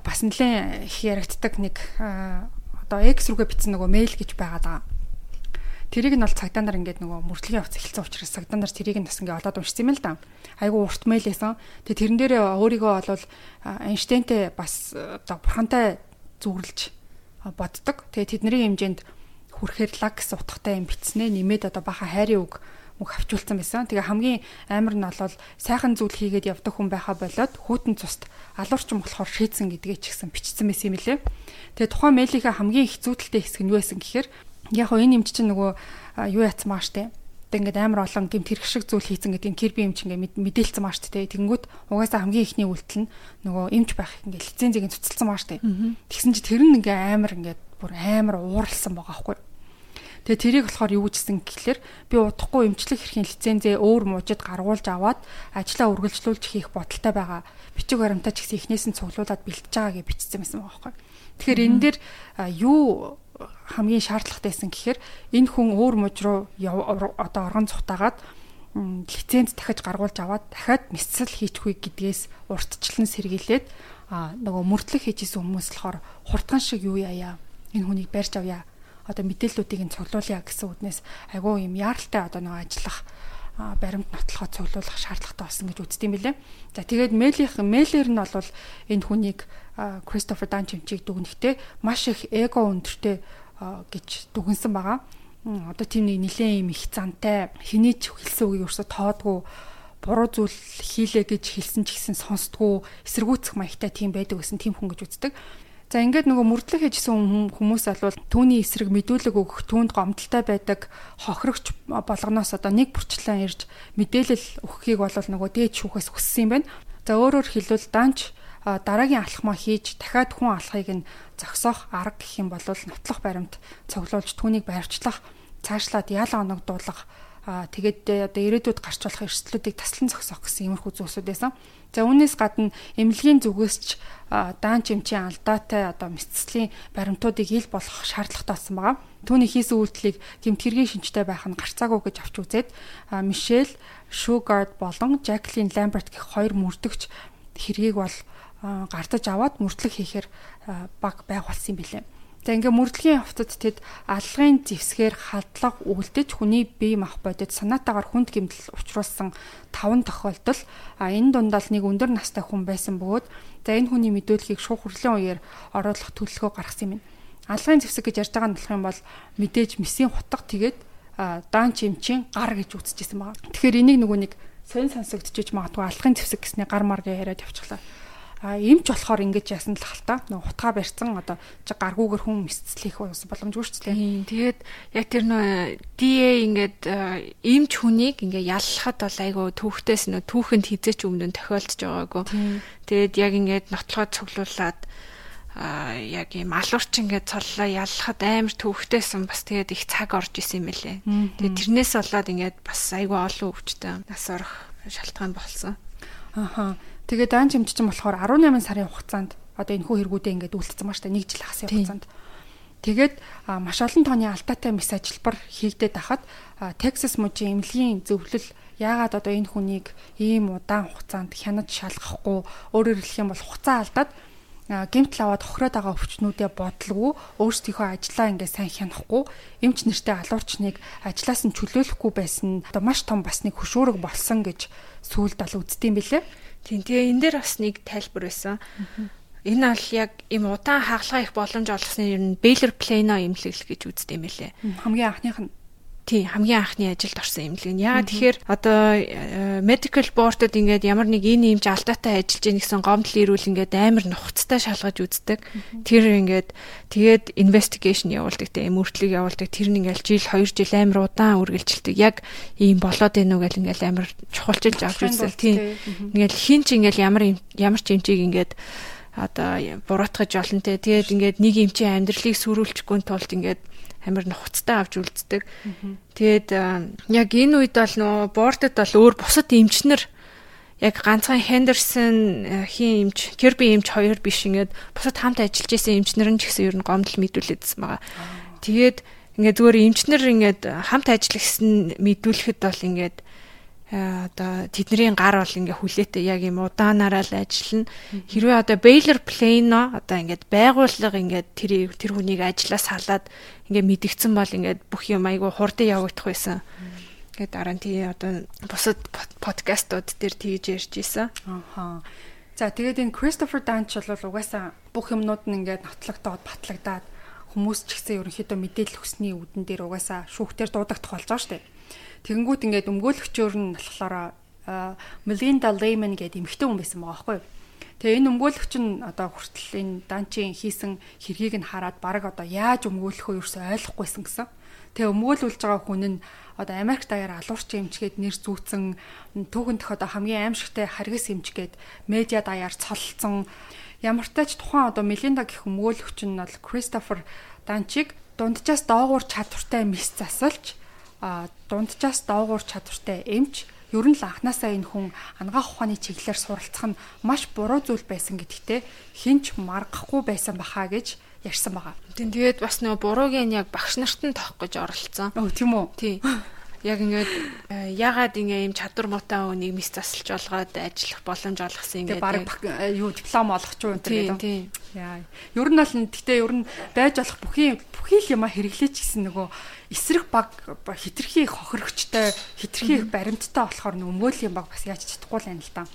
бас нэлээд их яригддаг нэг одоо X рүүгээ бичсэн нөгөө мэйл гэж байгаа. Тэрийг нь бол цагдаа нар ингээд нөгөө мөрдлөгийн хувц эхэлсэн учраас цагдаа нар тэрийг нь бас ингээд олоод уншсан юм л да. Айгу урт мэйлээсэн. Тэгээ тэрэн дээрээ өөрийгөө бол Эйнштейнтэй бас оо бурхантай зүгэрлж боддог. Тэгээ тэдний хэмжээнд хүрэхээр лагс утгатай юм битснэ нэмээд одоо баха хайрын үг мөх авчулсан байсан. Тэгээ хамгийн амар нь бол сайхан зүйл хийгээд явдаг хүн байха болоод хүүтэн цуст алуурчин болохоор шийдсэн гэдгээ ч гэсэн бичсэн байсан юм лээ. Тэгээ тухайн мэйлийнхээ хамгийн их зүйдэлтэй хэсэг нь юу байсан гэхээр яг хоо энэ эмч чинь нөгөө юу яцсан маа штэ. Ингээд амар олон гэмт хэрэг шиг зүйл хийцэн гэдэг кирби эмч ингээд мэдээлсэн маа штэ. Тэгэнгүүт угаасаа хамгийн ихний үйлдэл нь нөгөө эмч байх ингээд лицензийг цуцалсан маа штэ. Тэгсэн чи тэр нь ингээд амар ингээд бүр амар ууралсан байгаа байхгүй. Тэгээ тэрийг болохоор юу гэжсэн гэхэлэр би удахгүй эмчлэх эрхийн лицензээ өөр мужид гаргуулж аваад ажлаа үргэлжлүүлж хийх бодолтой байгаа. Бичиг баримтаа ч гэсэн эхнээс нь цуглуулад бэлтэж байгаа гэж бичсэн байсан байгаа байхгүй. Тэгэхээр энэ дээр юу хамгийн шаардлагатайсэн гэхээр энэ хүн өөр муж руу одоо оргон цухтаагаад лиценз дахиж гаргуулж аваад дахиад мэдсэл хийчихвээ гэдгээс уртчлан сэргийлээд нөгөө мөрдлөг хийжсэн хүмүүс болохоор хурдхан шиг юу яая энэ хүнийг барьж авъя одоо мэдээллүүдийг нь цуглуулъя гэсэн үднээс айгүй юм яаралтай одоо нөгөө ажиллах баримт нотлохоо цуглуулах шаардлагатай болсон гэж үздэг юм билээ. За тэгээд мэйлийнх мэйлэр нь бол энэ хүнийг Кристофер Данчимчийг дүгнэхдээ маш их эго өндөртэй гэж дүгнсэн байгаа. Одоо тийм нэг нилээн юм их зантай хэний ч хэлсэн үгийг өрсө тоодгүй буруу зүйл хийлээ гэж хэлсэн ч гэсэн сонсдгоо эсэргүүцэх маягтай тийм байдаг гэсэн тийм хүн гэж үздэг. За ингээд нөгөө мөрдлөг хийжсэн хүмүүс бол түүний эсрэг мэдүүлэг өгөх түүнд гомдолтой байдаг хохирогч болгоноос одоо нэг бүрчлэн ирж мэдээлэл өгөхийг бол нөгөө дээд шүүхээс хүссэн юм байна. За өөрөөр хэлбэл данч дараагийн алхмаа хийж дахиад хүн алхахыг нь зогсоох арга гэх юм бол нотлох баримт цуглуулж түүнийг барьвчлах цаашлаад яалаа оногдуулах тэгээд одоо ирээдүйд гарч болох эрсдлүүдийг таслан зогсоох гэсэн иймэрхүү зүйлсүүд байсан. За үүнээс гадна эмнэлгийн зүгээс ч даан чимчийн алдаатай одоо мэдслийн баримтуудыг ил болгох шаардлагатай болсон байгаа. Түүний хийсэн үйлдэлийг гэмтгэргийн шинжтэй байх нь гарцаагүй гэж авч үзээд Мишель Шугард болон Жаклин Ламберт гэх хоёр мөрдөгч хэргийг бол гардаж аваад мөрдлөг хийхээр баг байх болсон юм билээ. За ингээ мөрдлөгийн хувцад тэд аллагын зэвсгээр халдлага үлдэж хүний бие мах бодит санаатаагаар хүнд гэмтэл учруулсан 5 тохиолдол а энэ дундаа нэг өндөр настай хүн байсан бөгөөд за энэ хүний мэдүүлгийг шууд хүрлэн үеэр оруулах төлөвлөгөө гаргасан юм. Аллагын зэвсэг гэж ярьж байгаа нь болох юм бол мэдээж месийн хутга тэгээд даан чимчийн гар гэж үзчихсэн байгаа. Тэгэхээр энийг нөгөө нэг сонь сонсогдчихж магадгүй аллагын зэвсэг гэсний гар мар гэж яриад явчихлаа а эмч болохоор ингэж яасан л хальта нөгөө хутгаа барьсан одоо чи гаргуугэр хүн мэдслэх боломжгүй шүү дээ. Тэгээд яг тэр нөө DA ингээд эмч хүнийг ингээ яллахад бол айгу түүхтээс нөө түүхэнд хизээч өмнө тохиолдож байгаагүй. Тэгээд яг ингээд нотлохоо цуглуулад а яг юм алуурч ингээд цоллоо яллахад амар төвхтэйсэн бас тэгээд их цаг орж исэн юм лээ. Тэгээд тэрнээс болоод ингээд бас айгүй олон өвчтэй нас орох шалтгаан болсон. Аха. Тэгээ даан чимч чинь болохоор 18 сарын хугацаанд одоо энэ хүү хэрэгүүдээ ингээд үйлдэлсэн маа штэ нэг жил хагас хугацаанд. Тэгээд маш олон тооны алдаатай мэс ажилбар хийгдээд ахад Texas мужийн эмнэлгийн зөвлөл яагаад одоо энэ хүнийг ийм удаан хугацаанд хянаж шалгахгүй өөрөөр хэлэх юм бол хугацаа алдаад гэмтэл аваад хохироод байгаа өвчнүүдээ бодлого өөрсдийнхөө ажлаа ингээ сайн хянахгүй эмч нэртэй алуурчныг ажлаас нь чөлөөлөхгүй байсан одоо маш том бас нэг хөшөөрөг болсон гэж сүүлд бол үздэм билээ. Тийм тэгээ энэ дээр бас нэг тайлбар байсан. Энэ бол яг им удаан хагалгаа их боломж олгосны ер нь Baylor Plano имлэгэл гэж үздэг юм байлээ. Хамгийн анхных нь тий хамгийн анхны ажилд орсон имлэг нь. Яагаад тэгэхээр одоо э, medical board-д ингээд ямар нэг энэ юмж алдаатай ажиллаж ийн гэсэн гомдол ирүүл ингээд амар нухацтай шалгаж үздэг. Тэр ингээд тэгээд investigation явуулдаг те мөртлөг явуулдаг. Тэр нь ингээд жил 2 жил амар удаан үргэлжилдэг. Яг ийм болоод байна уу гэл ингээд амар чухалчилж авч үздэг. Тий. Ингээд хин ч ингээд ямар ямар ч эмчийг ингээд одоо буруутгаж олон те. Тэгээд ингээд нэг эмчийн амьдралыг сүрүүлчихгүй тулд ингээд амар нухацтай авч үлддэг. Тэгээд яг энэ үед бол нөө бордод бол өөр бусад эмчнэр яг ганцхан Хендерсон хийн эмч, Керби эмч хоёр биш ингээд бусад хамт ажиллаж исэн эмчнэр нь ч гэсэн ер нь гомдол мэдүүлээдсэн байгаа. Тэгээд ингээд зүгээр эмчнэр ингээд хамт ажиллахсан мэдүүлэхэд бол ингээд одоо тэдний гар бол ингээ хүлээтэй яг юм удаанаараа л ажиллана. Хэрвээ одоо Baylor Plano одоо ингээд байгууллага ингээд тэр тэр хүнийг ажлаас халаад ингээ мэдгдсэн бол ингээд бүх юм айгу хурдан явагдах байсан. Тэгээд дараа нь тий одоо бусад подкастууд дээр тэгж ярьж исэн. Ахаа. За тэгээд энэ Christopher Dunch бол угаасаа бүх юмнууд нь ингээд нотлогдоод батлагдаад хүмүүс ч гэсэн ерөнхийдөө мэдээлэл хүсний үүдэн дээр угаасаа шүүхтэр дуудагдах болж байгаа шүү дээ. Тэгэнгүүт ингээд өмгөөлөгчөөр нь болохоор Melinda Lehman гэдэг эмэгтэй хүн байсан байгаа байхгүй юу? Тэгээ энэ өмгөөлөгч нь одоо хүртэл энэ данчийн хийсэн хэргийг нь хараад баг одоо яаж өмгөөлөхөө ерөөсөй ойлгохгүйсэн гэсэн. Тэгээ өмгөөлүүлж байгаа хүн нь одоо Америк даяар алуурч эмчгээд нэр зүүцэн түүхэндх одоо хамгийн аимшигтай харгас эмчгээд медиа даяар цолцсон ямар ч тач тухайн одоо Мелинда гэх өмгөөлөгч нь бол Кристофер Данчиг дунджаас доогуур чадвартай мис засалж дунджаас доогуур чадвартай эмч ер нь л анханасаа энэ хүн ангаах ухааны чиглэлээр суралцах нь маш буруу зүйл байсан гэдэгтээ хинч маргахгүй байсан бахаа гэж ярьсан байгаа. Тэгээд бас нөгөө бурууг нь яг багш нарт нь тоох гэж оролцсон. Өө тийм үү? Тий яг ингээд э, ягаад ингээ юм чадвар муутай хүнийг мис засалж олгоод ажиллах боломж олгосон ингээ баг э, юу диплом олгох ч юм энэ гэдэг. Яа. Ер нь бол гэхдээ ер нь байж болох бүхий бүхий л юма хэрэглээч гэсэн нөгөө эсрэг баг хитрхи хохирогчтой хитрхи баримттай болохоор нөгөөлийн баг бас яаж чадахгүй л байна л да.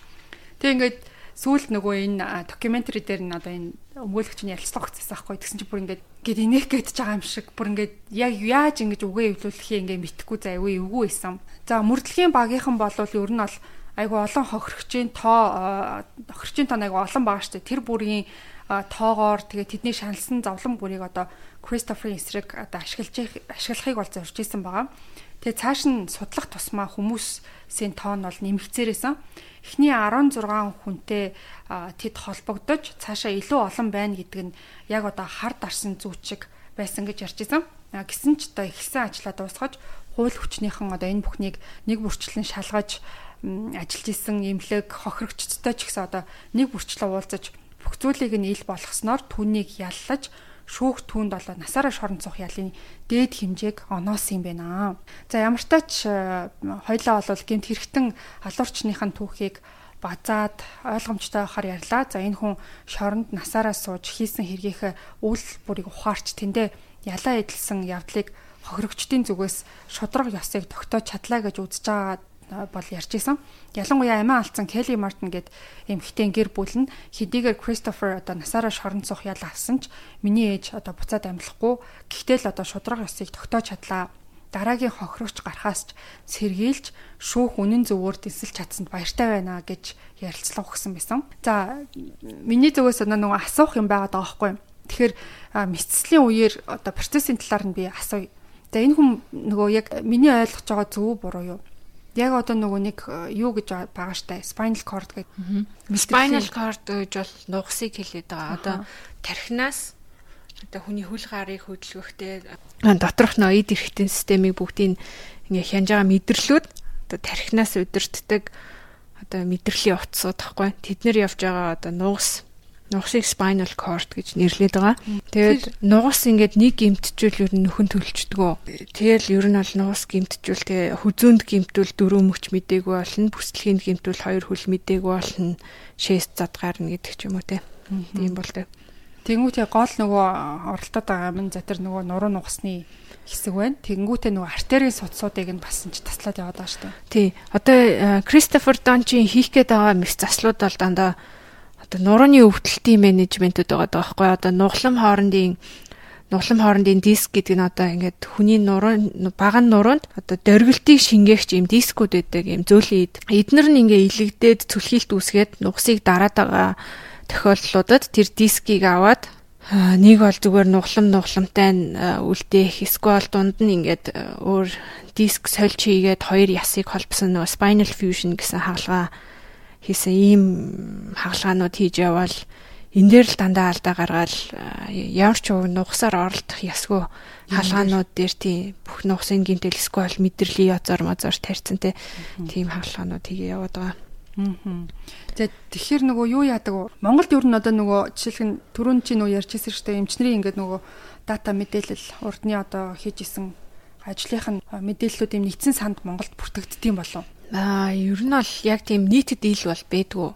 Тэг ингээд сүүлд нөгөө энэ докюментари дээр нь одоо энэ өмгөөлөгчний ярилцлага өгсөн байхгүй тэгсэн чинь бүр ингээд гээд инех гэж байгаа юм шиг бүр ингээд яг яаж ингэж үгээ эвлүүлэхээ ингээд мэдхгүй заа үгүй эвгүй байсан. За мөрдлөгийн багийнхан бол ер нь бол айгу олон хохирогчийн тоо хохирогчийн тоо айгу олон байгаа штэ тэр бүрийн тоогоор тэгээ тэдний шаналсан зовлон бүрийг одоо Кристоферийн эсрэг одоо ашиглаж ашиглахыг бол зорж исэн байгаа. Тэгээ цааш нь судлах тусмаа хүмүүсийн тоо нь бол нэмэгцээрээсэн. Эхний 16 хүнтэй тэд холбогдож цаашаа илүү олон байна гэдэг нь яг одоо хар дарсан зүүчиг байсан гэж ярьж исэн. Гэсэн ч одоо ихсэн ажлаа дуусгаж хууль хүчнийхэн одоо энэ бүхнийг нэг бүрчлэн шалгаж ажиллаж исэн эмнэлэг хохирогчдтой ч гэсэн одоо нэг бүрчлэн уулзаж бүх зүйлийг нь ил болгосноор түүнийг яллаж шүүх түүнд болоо насаараа шорон цух ялын дээд хэмжээг оноосон юм байна. За ямар ч тач э, хоёлаа бол гэмт хэрэгтэн алуурчныхын түүхийг базаад ойлгомжтой байхаар ярьлаа. За энэ хүн шоронд насаараа сууж хийсэн хэргийнхээ үйл бүрийг ухаарч тэндээ ялаа эдэлсэн явдлыг хохирогчдын зүгээс шудраг ёсыг тогтоож чадлаа гэж үзэж байгаа бол ярьж исэн. Ялангуяа амиа алдсан Келли Мартин гээд эмэгтэй гэр бүл нь хэдийгээр Кристофер одоо насаараа шорон цух ял авсан ч миний ээж одоо буцаад амьлахгүй гэхдээ л одоо шудраг ёсыг тогтоож чадлаа. Дараагийн хохирогч гарахаас ч сэргийлж шүүх үнэн зөвөөр дэнсэлж чадсанд баяртай байна гэж ярилцлага өгсөн байсан. За миний зүгээс нөгөө асуух юм байгаа байхгүй юу? Тэгэхээр мэдслийн үеэр одоо процессын талаар нь би асууя. За энэ хүн нөгөө яг миний ойлгож байгаа зөв буруу юу? Яг одоо нөгөө нэг э, юу гэж байгаа штэ spinal cord гэдэг. Spinal cord гэж бол нугасыг хэлээд байгаа. Одоо тархинаас одоо хүний хөл гарыг хөдөлгөхтэй доторх нөө эд эрхтэн системийг бүгдийг ингээ хянж байгаа мэдрэлүүд одоо тархинаас удирддаг одоо мэдрэлийн утсууд тахгүй. Тэд нэр явж байгаа одоо нугас нугасыг spinal cord гэж нэрлэдэг байгаа. Тэгээд нугас ингээд нэг гимтчүүл ер нь нөхөн төлчдөг. Тэгэл ер нь бол нугас гимтчүүл тэгээ хүзүүнд гимтүүл дөрөв мөч мдээгүй болно. Бүслэхийн гимтүүл хоёр хөл мдээгүй болно. Шест зад гарна гэдэг ч юм уу те. Тийм бол тэ. Тэнгүүтээ гол нөгөө оролдоод байгаа юм за тэр нөгөө нуруу нугасны хэсэг байна. Тэнгүүтээ нөгөө артерийн судсуудыг нь бас ч таслаад яваад байгаа шүү дээ. Тий. Одоо Кристофер Дончийн хийх гээд байгаа мэс заслууд бол дандаа одоо нурууны өвдөлтийн менежментэд байгаа даахгүй одоо нуглам хоорондын нуглам хоорондын диск гэдэг нь одоо ингээд хүний нуруу бага нуруунд одоо дөргөлтийг шингээгч юм дискүүд байдаг юм зөүлийн эд. Эднэр нь ингээ илэгдээд цүлхийлт үүсгээд нугсыг дараад байгаа тохиолдлуудад тэр дискийг аваад нэг бол зүгээр нуглам нугламтай үлдээх эсвэл дунд нь ингээд өөр диск сольж хийгээд хоёр ясыг холбосон нөгөө spinal fusion гэсэн хаалгаа хийсэн ийм хагалгаанууд хийж явбал энэ дээр л дандаа алдаа гаргаад ямар ч уу нугасаар оролдох ясгүй хаалгаанууд дээр тийм бүх нугасын гинтэл эсвэл мэдрэлийн язар мазар тарьсан тийм хаалгаанууд хийгээ яваад байгаа. За тэгэхээр нөгөө юу яадаг вэ? Монголд ер нь одоо нөгөө жишээлх нь түрүүн чи нөгөө ярьжсэн шүү дээ эмчнэрийн ингээд нөгөө дата мэдээлэл урдны одоо хийж исэн ажлынх нь мэдээллүүд юм нэгдсэн санд Монголд бүртгэгддэм болов. Аа ер нь бол яг тийм нийтэд ил бол бэдгүү.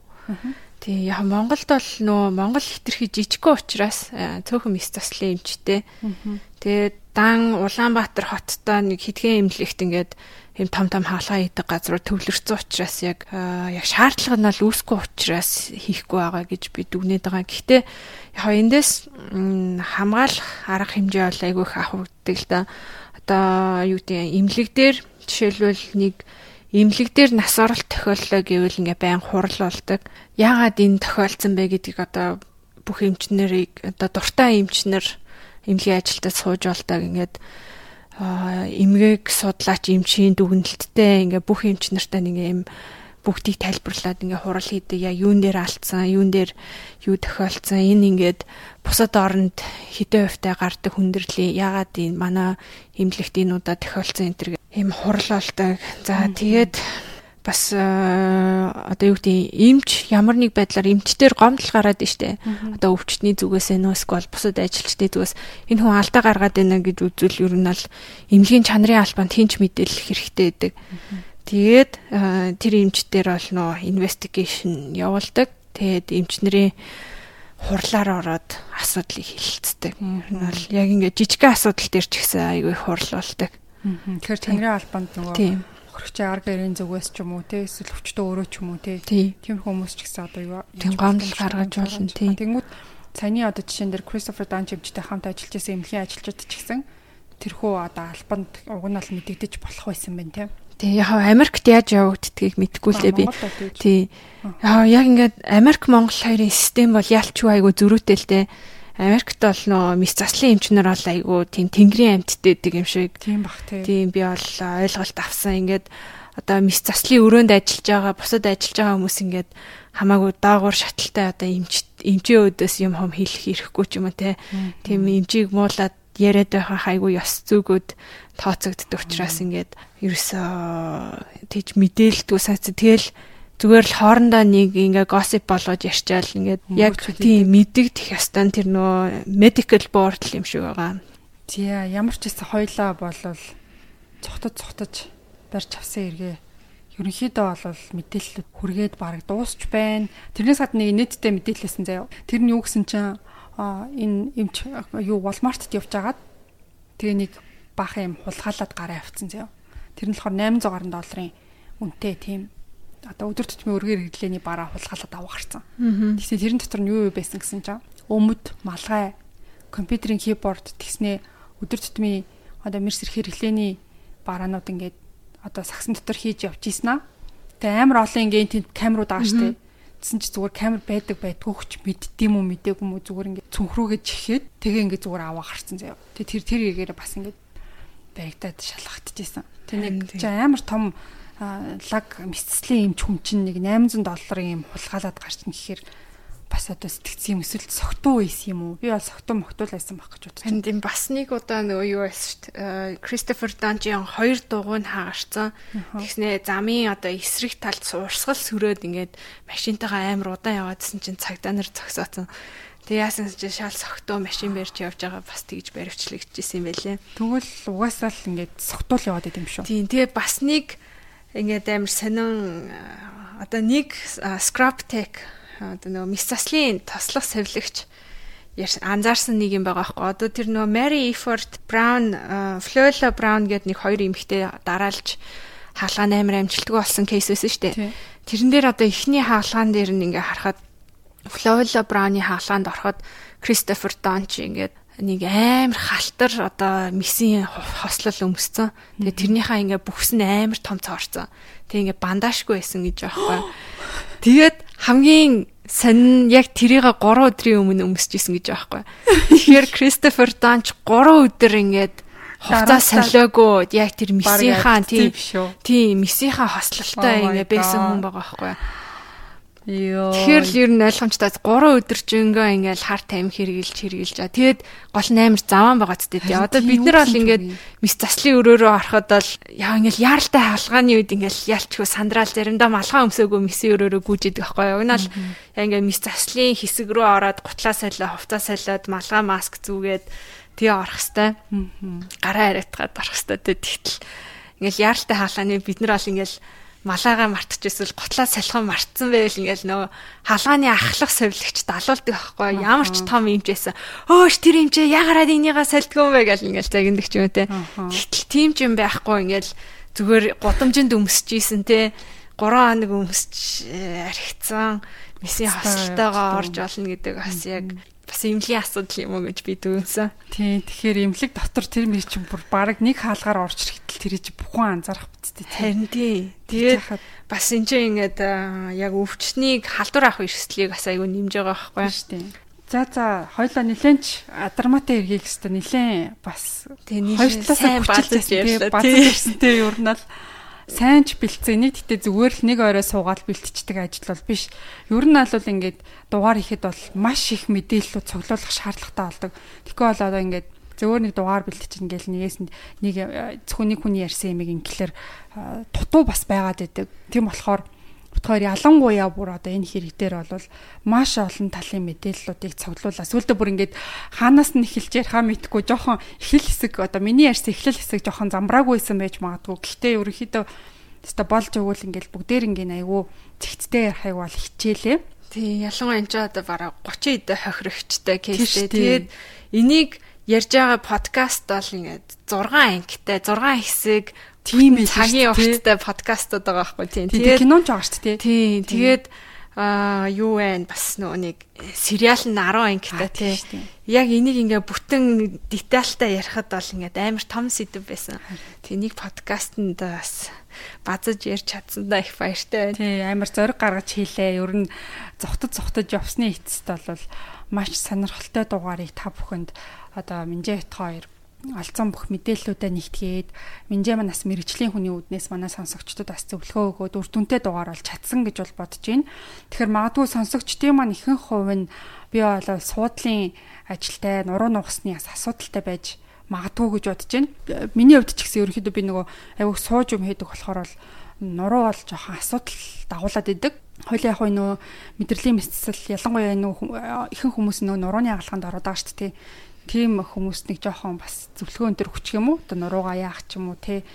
Тий яг Монголд бол нөө Монгол хитрхи жижигхэн учраас цөөхөн мис заслын эмчтэй. Тэгээд дан Улаанбаатар хоттой нэг хитгэн эмнэлэгт ингээд ийм том том хаалгаа хийдэг газруу төвлөрсөн учраас яг яг шаардлага нь бол үүсэхгүй учраас хийхгүй байгаа гэж би дүгнээд байгаа. Гэхдээ яг эндээс хамгаалах арга хэмжээ бол айгүй их авахдаг л да. Одоо юу гэдэг имлэг дээр жишээлбэл нэг имлэг дээр нас оролт тохиоллоо гэвэл ингээ байн хурал болдог. Яагаад энэ тохиолдсон бэ гэдгийг одоо бүх эмчнэрийг одоо дуртай эмчнэр эмнэлгийн ажилтад сууж болдог. Ингээд эмгээг судлаач эмчийн дүгнэлттэй ингээ бүх эмч нартай нэг юм бүгдийг тайлбарлаад ингээ хурал хийдэг. Яа юун дээр алдсан юун дээр юу тохиолдсон? Энэ ингээд бусад оронд хэдэн хувьтай гардаг хүндрэлээ. Ягаад энэ манай эмнэлэгт энэ удаа тохиолдсон энэ хурал болдог за тэгээд бас э, одоо юу гэдэг эмч ямар нэг байдлаар эмчтэр гомдол гараад штэ. Одоо өвчтний зүгээс нөө эсвэл бусад ажилчдын зүгээс энэ хүн алдаа гаргаад байна гэж үзвэл ер нь бол эмнэлгийн чанарын албанд хинч мэдээлэх хэрэгтэй байдаг. Тэгээд э, тэр эмчтэр бол нөө инвестигейшн явуулдаг. Тэгээд эмчнэрийн хурлаар ороод асуудлыг хилцдэг. Ер нь бол яг ингээд жижигхэн асуудал дээр ч гэсэн айгүй хурл болдог. Тэгэхээр чанарын албанд нөгөө хөрөгчийн арга барийн зүгээс ч юм уу те эсвэл өвчтөө өөрөө ч юм уу те тийм хүмүүс ч гэсэн одоо юу тийм гомдол гаргаж болно тийм тэгмүүд саяны одоо жишээн дээр Кристофер Данчевчтэй хамт ажиллаж байсан эмнэлгийн ажилчид ч гэсэн тэрхүү одоо албанд уг нь бол мэдэгдэж болох байсан байна тийм Тий яг Америкт яаж явагддгийг мэдэхгүй лээ би. Тий. Аа яг ингээд Америк Монгол хоёрын систем бол ялчгүй айгу зөрүүтэй л дээ. Америкт бол нөө мис заслын эмчнэр бол айгүй тийм тэнгэрийн амьттай гэдэг юм шиг. Тийм бах тий. Тийм би бол ойлголт авсан. Ингээд одоо мис заслын өрөөнд ажиллаж байгаа, бусад ажиллаж байгаа хүмүүс ингээд хамаагүй даагуур шаталтай одоо эмч эмчийн өдөөс юм хом хэлэх ирэхгүй ч юм уу те. Тийм эмчийг муулаад яриад байгаа хайгуу ёс зүгүүд тооцогддог учраас ингээд ерөөсөө тийж мэдээлдэггүй сац тэгэл зүгээр л хоорондоо нэг ингээ gossip болгож ярьчаал ингээд яг тийм мэддэгдэх ёстой тэр нөө medical board юм шиг байгаа. Тий ямар ч гэсэн хоёлаа болвол цогтод цогтож барьж авсан эргээ ерөнхийдөө бол мэдээлэл хүргээд бараг дуусч байна. Тэрнээс гадна нэг нийтдээ мэдээлэлсэн заяа. Тэр нь юу гэсэн чинь энэ эмч юу Walmart-т явж агаад тэгээ нэг баах юм хулгайлаад гараа авцсан заяа. Тэр нь болохоор 800 гаруй долларын үнэтэй тийм одоо өдөр тутмын өргөр хэрэглээний бараа хулгайлаад авах гарсан. Тэгсэн тэрэн дотор нь юу юу байсан гэсэн чинь өмд, малгай, компьютерийн keyboard тэгснээ өдөр тутмын одоо мэрс хэрэглээний бараанууд ингээд одоо сагсан дотор хийж явж ийсэн аа. Тэгээ амар олон ингээд тэнд камерууд байгаа штэ. Тэсэн чи зүгээр камер байдаг байдгүй ч мэддэм үү мэдээгүй юм уу зүгээр ингээд цүнхрүүгээ чихээд тэгээ ингээд зүгээр аваа гарцсан заяа. Тэгээ тэр тэр игээр бас ингээд баригдаад шалгагдчихсан. Тэр нэг чи амар том лаг мэдслийн эмч хүн чинь нэг 800 долларын юм хулгайлаад гарч ин гэхээр бас одоо сэтгцэн юм эсвэл согтуу байсан юм уу? Би бол согтуу мохтуул байсан байх гэж бодож байна. Энд бас нэг удаа нөгөө юу байсан шүү дээ. Кристофер Данжин хоёр дугуйн хаагарсан. Тэгснээ замын одоо эсрэг талд урсгал сүрөөд ингээд машинтайгаа амар удаан яваадсэн чинь цагдаа нар зогсооцсон. Тэг яасан чи шал согтуу машин барьж явж байгаа бас тэгж баривчлагдчихсэн юм байлээ. Тэгвэл угаасаа л ингээд согтуул яваад идэм шүү. Тийм тэгээ бас нэг ингээд амар сонин одоо нэг scrap tech одоо нөгөө мис заслын тослох савлагч анзаарсан нэг юм байгаа байхгүй. Одоо тэр нөгөө Mary Effort Brown, Flora Brown гэдэг нэг хоёр эмэгтэй дараалж хаалгаа амар амжилтгүй болсон кейс байсан шүү дээ. Тэрэн дээр одоо эхний хаалгаан дээр нь ингээ харахад Flora Brown-ы хаалгаанд ороход Christopher Donch ингээд нэг амар халтар одоо мисийн хослол өмсцөн. Тэгээ тэрнийхээ ингээ бүхс нь амар том цоорцсон. Тэгээ ингээ бандажгүй байсан гэж байхгүй. Тэгээд хамгийн сонин яг тэрийг 3 өдрийн өмнө өмсөжсэн гэж байхгүй. Тэгэхээр Кристофер Данч 3 өдөр ингээд хугацаа солиогүй яг тэр мисийнхаа тийм тийм мисийнхаа хослолтой ингээ байсан хүн байгаа байхгүй. Йоо. Тэгэхээр л ер нь ойлгомжтой 3 өдөржингөө ингээл хар тайм хэрглэж хэрглэж аа. Тэгээд гол нь амар заваан байгаа ч тий. Одоо бид нар бол ингээд мис заслын өрөөрөө ороход бол яа ингээл яаралтай хаалгааны үед ингээл ялчгүй сандраал заримдаа малгай өмсөөгөө мисийн өрөөрөө гүйжэдэг байхгүй юу. Бол яа ингээд мис заслын хэсэг рүү ороод гутлаа солио, хувцас солиод малгай маск зүгээд тэгээ орох хэвээр. Гараа яриатгаад орох хэвээр. Тэгтэл ингээл яаралтай хаалгааны бид нар бол ингээл малаагаа мартчихэсвэл готлаа салхин мартсан байвал ингээл нөгөө халгааны ахлах совилогч далуулдаг байхгүй ямар ч том юмч байсан. Өөш тэр юм чи ягараад энийгээ сальдгүй юм бэ гэл ингээл загиндаг ч юм те. Гэтэл тийм ч юм байхгүй ингээл зүгээр гудамжинд өмсөж ийсэн те. 3 хоног өмсөж э, архицсан. Месийн хосолтойгоо орж олно гэдэг бас яг бас эмнэлгийн асуудал юм уу гэж би дүүнсэн. Тий, тэгэхээр эмнэлэг дотор тэр мэр чинь бүр баг нэг хаалгаар орж ирэхдээ тэр чинь бүхэн анзаарах бицтэй. Харин тий. Тэгээд бас энэ чинь ингээд яг өвчтнийг халдвар авах эрсдлийг бас айгүй нэмж байгаа байхгүй шүү дээ. За за хоёлаа нилээнч адарматай эргийг өстө нилээн бас тий нэг сайн баазаж ярьлаа. Баазаж ирсэн тий ер нь л сайн ч бэлдсэн. Энийг гэтээ зүгээр л нэг орой суугаад бэлтчихдэг ажил бол биш. Ер нь бол ингээд дугаар ихэд бол маш их мэдээллүүд цуглуулах шаардлагатай болдог. Тэгэхгүй бол одоо ингээд зөвөр нэг дугаар бэлтчихин гэл нэгээс нэг зөвхөн нэг хүний ярьсан юмыг ингээр дутуу бас байгаад байдаг. Тийм болохоор бодохоор ялангуяа бүр одоо энэ хэрэг дээр бол маш олон талын мэдээллүүдийг цуглуулаа. Сүүлдээ бүр ингээд хаанаас нь эхэлж ярихаа мэдхгүй жоохон эхлэл хэсэг одоо миний ярьсан эхлэл хэсэг жоохон замбраагүйсэн байж магадгүй. Гэхдээ ерөнхийдөө өста болж өгвөл ингээд бүгдээр ингээд айгүй зэгцтэй ярихыг бол хичээлээ. Тий, ялангуяа энэ ч одоо бараг 30 эдэ хохирогчтой кейстэй. Тэгээд энийг ярьж байгаа подкаст бол ингээд 6 ангитай 6 хэсэг тийм цагийн урттай подкастууд байгаа байхгүй тийм. Тэгээд киноч байгаа шүү дээ. Тийм. Тэгээд аа юу вэ бас нөгөө нэг сериал нь 10 ангитай тийм. Яг энийг ингээ бүтэн детальтай ярихад бол ингээ амар том сэдв байсан. Тэг нэг подкастэнд бас базаж ярьж чадсандаа их баяртай байна. Тий амар зориг гаргаж хийлээ. Ер нь зогтод зогтод явсны эцэст бол маш сонирхолтой дугаарыг та бүхэнд одоо Минжэт хоёр олцсон бүх мэдээллүүдээ нэгтгээд Минжээ манаас мэрэгжлийн хүний үднээс манай сонсогчдод бас зөвлөгөө өгөөд үр дүнтэй дугаар бол чадсан гэж бол бодож байна. Тэгэхээр магадгүй сонсогчдын маань ихэнх хувь нь би бол суудлын ажилтай нуруу нугасны асуудалтай байж магадгүй гэж бодож байна. Миний хувьд ч гэсэн ерөнхийдөө би нөгөө аягүй сууж юм хийдэг болохоор бол нуруу бол жоохон асуудал дагуулад идэг. Хойл яг нөгөө мэдрэлийн мэдсэл ялангуяа нөгөө ихэнх хүмүүс нөгөө нурууны агалханд ороод байгаа шүү дээ тийм хүмүүст нэг жоохон бас зөвлөгөө өнтер хүчих юм уу? Одоо нуруугаа яах ч юм уу те.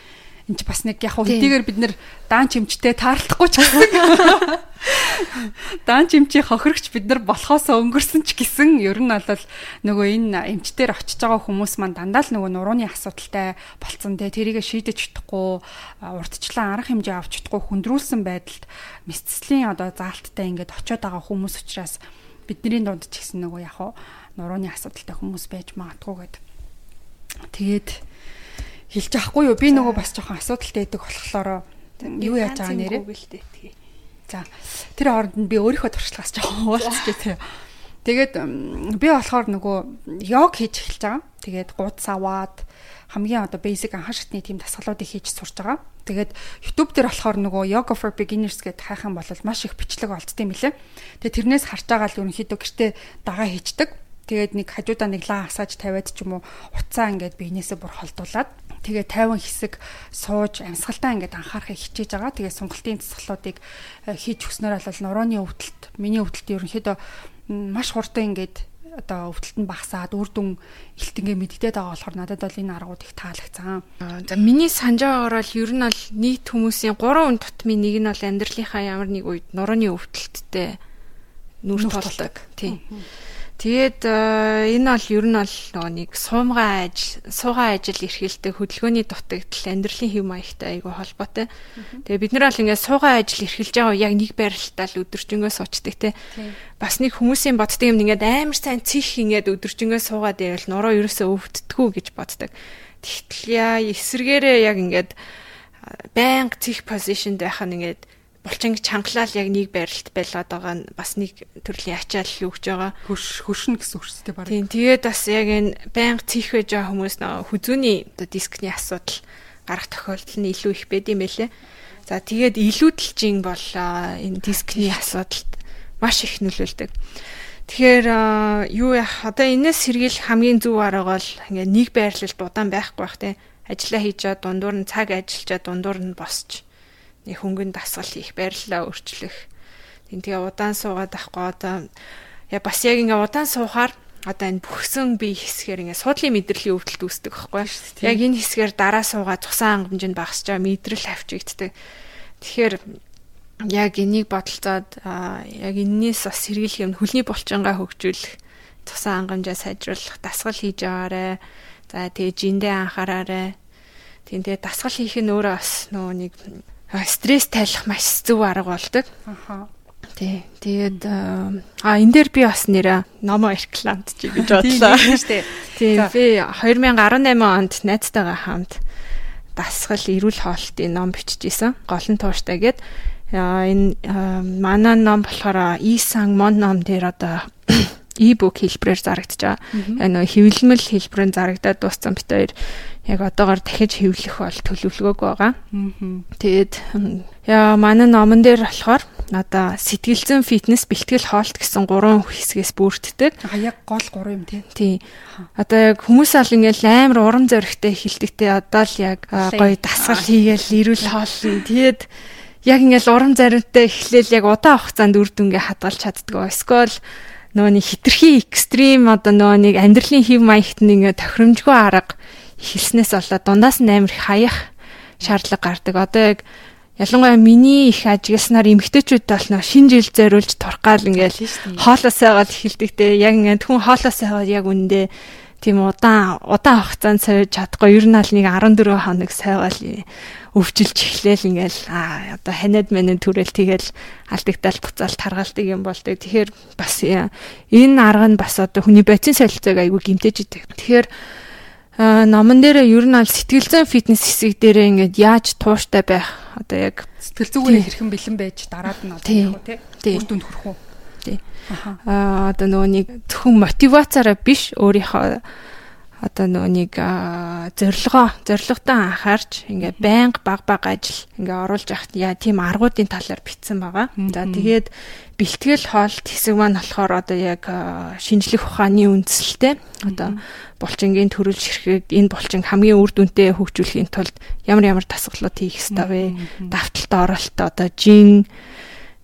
Энд ч бас нэг яг хэдийгээр бид нэр даан чимчтэй таарлахгүй ч гэсэн. Даан чимчийн хохирогч бид нар болохоос өнгөрсөн ч гэсэн ер нь бол нөгөө энэ эмчтэр очиж байгаа хүмүүс маань дандаа л нөгөө нурууны асуудалтай болцсон те. Тэрийг шийдэж чадахгүй урдчлан арга хэмжээ авч чадахгүй хүндрүүлсэн байдалд мэдслийн одоо заалттай ингээд очиод байгаа хүмүүс учраас бидний дунд ч гэсэн нөгөө яг нурууны асуудалтай хүмүүс байж магадгүй гэд. Тэгээд хэлж авахгүй юу? Би нөгөө бас жоохон асуудалтай байдаг болохоор юу яаж байгаа нэрээ. За тэр хооронд нь би өөрийнхөө туршлагаас жоохон уулзчих тийм. Тэгээд би болохоор нөгөө йог хийж эхэлж байгаа. Тэгээд гудс аваад хамгийн одоо basic анхан шатны тийм дасгалуудыг хийж сурч байгаа. Тэгээд YouTube дээр болохоор нөгөө yoga for beginners гэдэг хайхан бол маш их бичлэг олдсон юм лээ. Тэгээд тэрнээс харж байгаа л ерөнхийдөө гэртээ дагаа хийчдэг. Тэгээд нэг хажуудаа нэг лаа асааж тавиад ч юм уу уцаа ингээд биенээсээ бүр холдуулаад тэгээ 50 хэсэг сууж амьсгалтаа ингээд анхаарахыг хичээж байгаа. Тэгээ сунгалтын засгалуудыг э, хийж өгснөр бол нурууны өвдөлт, миний өвдөлт ерөнхийдөө маш хурдан ингээд одоо өвдөлт нь багасаад үр дүн илтэнгээ мэддээд байгаа болохоор надад бол энэ аргууд их таалагцсан. За миний санаж байгаагаар бол ер нь бол нийт хүмүүсийн 3 үн тутмын нэг нь бол амьдралынхаа ямар нэг үед нурууны өвдөлттэй нүр толдог. Тийм. Тэгээд э, энэ бол ер нь бол нөгөө нэг суумгай ажил, суугаа ажил эрхэлдэг хөдөлгөөний дутагдал амьдралын хэв маягтай айгүй холбоотой. Тэгээд бид нар бол ингээд суугаа ажил эрхэлж байгаа яг нэг байралтаа л өдөржингөө суучдаг те. Бас нэг хүмүүсийн боддог юм ингээд амар сайн цих ингээд өдөржингөө суугаад байвал нуруу ерөөсөө өвддөггүй гэж боддог. Тэгтэл яа эсэргээрээ яг ингээд байнга цих позишнд байх нь ингээд булчин чангалал яг нэг байралд байлгаад байгаа нь бас нэг төрлийн ачаал өгж байгаа. Хөш хөшнө гэсэн үг шүү дээ баг. Тийм тэгээд бас яг энэ байнга цих байж байгаа хүмүүс нөө хүзүүний оо дискний асуудал гарах тохиолдол нь илүү их байд юм байлээ. За тэгээд илүүдэлжин бол энэ дискний асуудалд маш их нөлөөлдөг. Тэгэхээр юу яах одоо энэс сэргийл хамгийн зөв арга бол ингээ нэг байрлалд удаан байхгүй бах те ажиллаа хийж чад дундуур нь цаг ажиллаж дундуур нь босч нэг хөнгөн дасгал хийх, байрлалаа өөрчлөх. Тийм тэгээ удаан суугаад ахгүй одоо я бас яг ингээ удаан суухаар одоо энэ бүхсэн бие хэсгээр ингээ суудлын мэдрэлийн өвдөлт үүсдэг байхгүй. Яг энэ хэсгээр дараа суугаад цусан хангамжинд багасч байгаа мэдрэл авчигддаг. Тэгэхээр яг энийг бодолцоод яг энэс бас сэргийлэх юм хөлний булчингаа хөгжүүлэх тусаа хангамжаа сайжруулах дасгал хийж аваарэ. За тэгээ жиндээ анхаараарэ. Тийм тэгээ дасгал хийх нь өөрөө бас нөгөө нэг стресс тайлах маш зөв арга болдог. Аха. Тий. Тэгээд а энэ дээр би бас нэрэ номо рекламт чи гэж бодлоо. Тийм би 2018 онд найзтайгаа хамт дасгал эрүүл хоолтын ном биччихсэн. Голон тууштай гээд энэ манай ном болохоор Исан Мон ном дээр одоо e-book хэлбэрээр зарагдаж байгаа. Яг нөгөө хэвлэмэл хэлбэрээр зарагдаад дууссан бит хоёр яг одоогоор дахиж хэвлэх бол төлөвлөгөөг байгаа. Тэгээд яа манай номон дээр болохоор одоо сэтгэлзэн фитнес бэлтгэл хоолт гэсэн гурван хэсгээс бүрддэг. А яг гол гурван юм тий. Тий. Одоо яг хүмүүс ал ингээл амар урам зоригтой хэлдэгтэй одоо л яг гоё дасгал хийгээл ирүүл хоол. Тэгээд яг ингээл урам зоригтой эхлээл яг удаан хугацаанд үр дүнгээ хадгалж чаддгаа. Эсвэл нөгөө нэг хитрхи экстрим одоо нөгөө нэг амьдралын хэв маягт нэг тохиромжгүй арга эхэлснээс болоод дундаас нь амар хаях шаардлага гардаг. Одоо яг ялангуяа миний их ажигласнаар эмгтээчүүд болно шинэ жил зориулж турхгаал ингээл хоолоосоо гал эхэлдэг те яг ингээд хүн хоолоосоо яг үндэ тийм удаан удаан хугацаанд сойж чадахгүй. Ер нь аль нэг 14 хоног сайвал өвчилж эхлээл ингээл а одоо ханиад мэнэ түрэл тэгэл алдагдал буцаал таргалдаг юм болдог. Тэгэхээр бас энэ арга нь бас одоо хүний бодис солилцоог айгүй гимтэж идэг. Тэгэхээр номон дээр ер нь аль сэтгэл зүйн фитнес хэсэг дээр ингээд яаж тууштай байх? Одоо яг сэтгэл зүгээр хэрхэн бэлэн байж дараад нь одоо яг тий? Үр дүнд хүрэх үү тий. Аа одоо нөгөө нэг зөвхөн мотивацаараа биш өөрийнхөө одоо нөгөө нэг зорилгоо зорилготой анхаарч ингээ байнга баг баг ажил ингээ оруулж явахт яа тийм аргуудын талаар битсэн байгаа. За тэгээд бэлтгэл хоолт хэсэг маань болохоор одоо яг шинжлэх ухааны үндсэлтэй одоо булчингийн төрөл ширхэг энэ булчин хамгийн үр дүнтэй хөгжүүлэхийн тулд ямар ямар дасгалууд хийх ёстой вэ? Давталт оролт одоо жин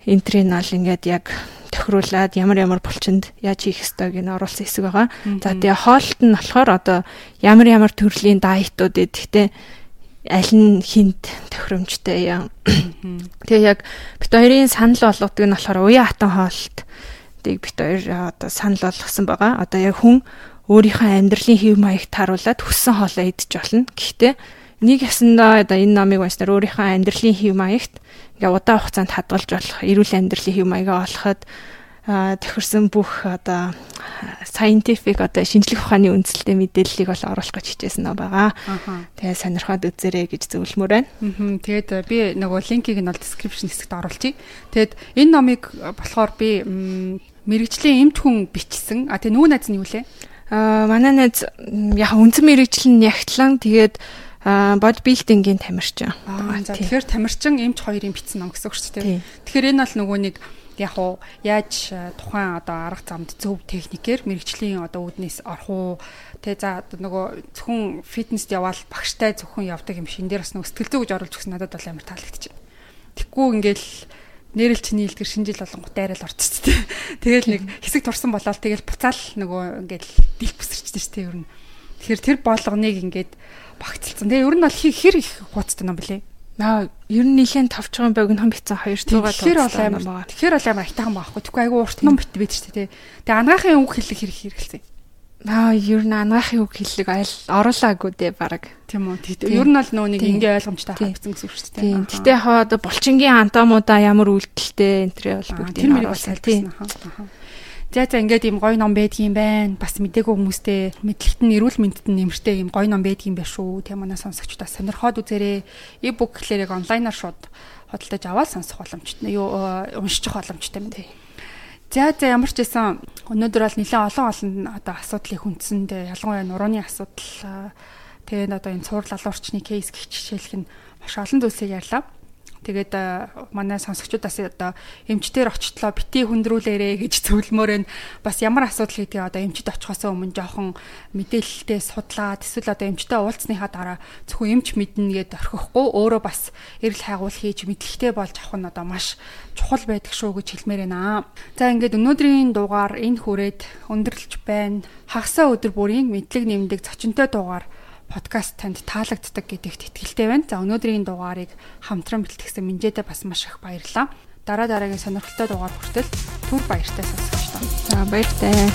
энтринал ингээд яг тохируулаад ямар ямар булчинд яаж хийх ёстойг нь оруулсан хэсэг байгаа. За тэгээ хоолт нь болохоор одоо ямар ямар төрлийн дайетууд эдгтээ аль нь хинт тохиромжтой юм. Тэгээ яг бит хоёрын санал болгодог нь болохоор уян хатан хоолт тийг бит хоёр одоо санал болгосон байгаа. Одоо яг хүн өөрийнхөө амьдралын хэв маягт харуулад хүссэн хоолоо идэж болно. Гэхдээ нэг ясандаа одоо энэ номыг уншнаар өөрийнхөө амьдралын хэв маягт ингээ удаан хугацаанд хадгалж болох эрүүл амьдралын хэв маягаа олоход тохирсон бүх одоо scientific одоо шинжлэх ухааны үндсэлтэй мэдээллийг бол оруулах гэж хичээсэн нөө байгаа. Тэгээ сонирхоод үзээрэй гэж зөвлөмөр байна. Тэгээд би нөгөө линкийг нь бол description хэсэгт оруулъя. Тэгээд энэ номыг болохоор би мэрэгжлийн эмт хүн бичсэн. А тэгээ нөгөө найз нь юу лээ? Аа манай найз яг үндсэн мэрэгжил нь ягтлан тэгээд бодибилдингийн тамирчин. За тэгэхээр тамирчин эмч хоёрын бичсэн ном гэсэн үг шүү дээ. Тэгэхээр энэ бол нөгөө нэг яг уу яаж тухайн одоо арга замд зөв техникээр мэрэгжлийн одоо үүднээс орох уу тэгээ за нөгөө зөвхөн фитнест яваал багштай зөвхөн явдаг юм шин дээр бас нөгөө сэтгэл зүй гэж оруулж өгсөн надад бол амар таалагдчихэв. Тэггүй ингээл нэрэл чиний илтгэр шинжил болонгот дайрал орчихсон тийм. Тэгэл нэг хэсэг турсан болоод тэгэл буцаал нөгөө ингээл дил бүсэрчтэй шүү дээ ер нь. Тэгэхээр тэр болгоныг ингээд багцлцсан. Тэгээ ер нь бол хэр их хуудастай ном блэ? Аа, ер нь тавч байгаа байг ном битсэн 200 Тэгэхээр бол амар байгаа. Тэгэхээр бол амар айтайхан байхгүй. Тэгэхгүй айгүй урт ном бит бид шүү дээ. Тэгээ анагаахын үг хэллэг хэрэг хэрэгэлсэн. Аа, ер нь анагаахын үг хэллэг айл оруулаагүй дээ баг. Тийм үү. Ер нь бол нөө нэг ингээ ойлгомжтой хавцсан гэсэн үг шүү дээ. Тийм. Гэтэ хаа одоо булчингийн антамуудаа ямар үйлдэлтэй энэ төр бол бүгд энэ оруулсан. Тийм. За за ингээд ийм гоё ном байдгийм байна. Бас мдэггүй хүмүүстэй мэдлэгт нь эрүүл мэндэд нь нэмэртэй ийм гоё ном байдгийм байх шүү. Тэ манай сонсогчдаа сонирхоод үзээрэй. E-book гэхлээр яг онлайнаар шууд хөдөлтөж аваад сонсох боломжтой. Юу уншчих боломжтой юм тий. За за ямар ч байсан өнөөдөр бол нэлээд олон олон одоо асуудлыг хүндсэндээ ялангуяа нурууны асуудал тэгээд одоо энэ цуур лалуурчны кейс гэх жишээлх нь маш олон зүйлсийг ярьлаа. Тэгээд манай сонсогчдоос одоо эмчтэр очтлоо бити хүндрүүлээрэ гэж зөвлөмөр нь бас ямар асуудал гэдгийг одоо эмчд очихоос өмнө жоохон мэдээлэлтэй судлаад эсвэл одоо эмчтэй уулзсныхаа дараа зөвхөн эмч мэднэ гэд орхихгүй өөрөө бас эрэл хайгуул хийж мэдлэгтэй болж авах нь одоо маш чухал байдаг шүү гэж хэлмээр байна. За ингээд өнөөдрийн дугаар энэ хүрээд өндөрлөж байна. Хагасаа өдөр бүрийн мэдлэг нэмдэг зочинтой дугаар подкаст танд таалагддаг гэдэгт итгэлтэй байна. За өнөөдрийн дугаарыг хамтран бэлтгэсэн Минжэдэ бас маш их баярлалаа. Дараа дараагийн сонирхолтой дугаар хүртэл түр баяртай сонсогч таа. За баяртай.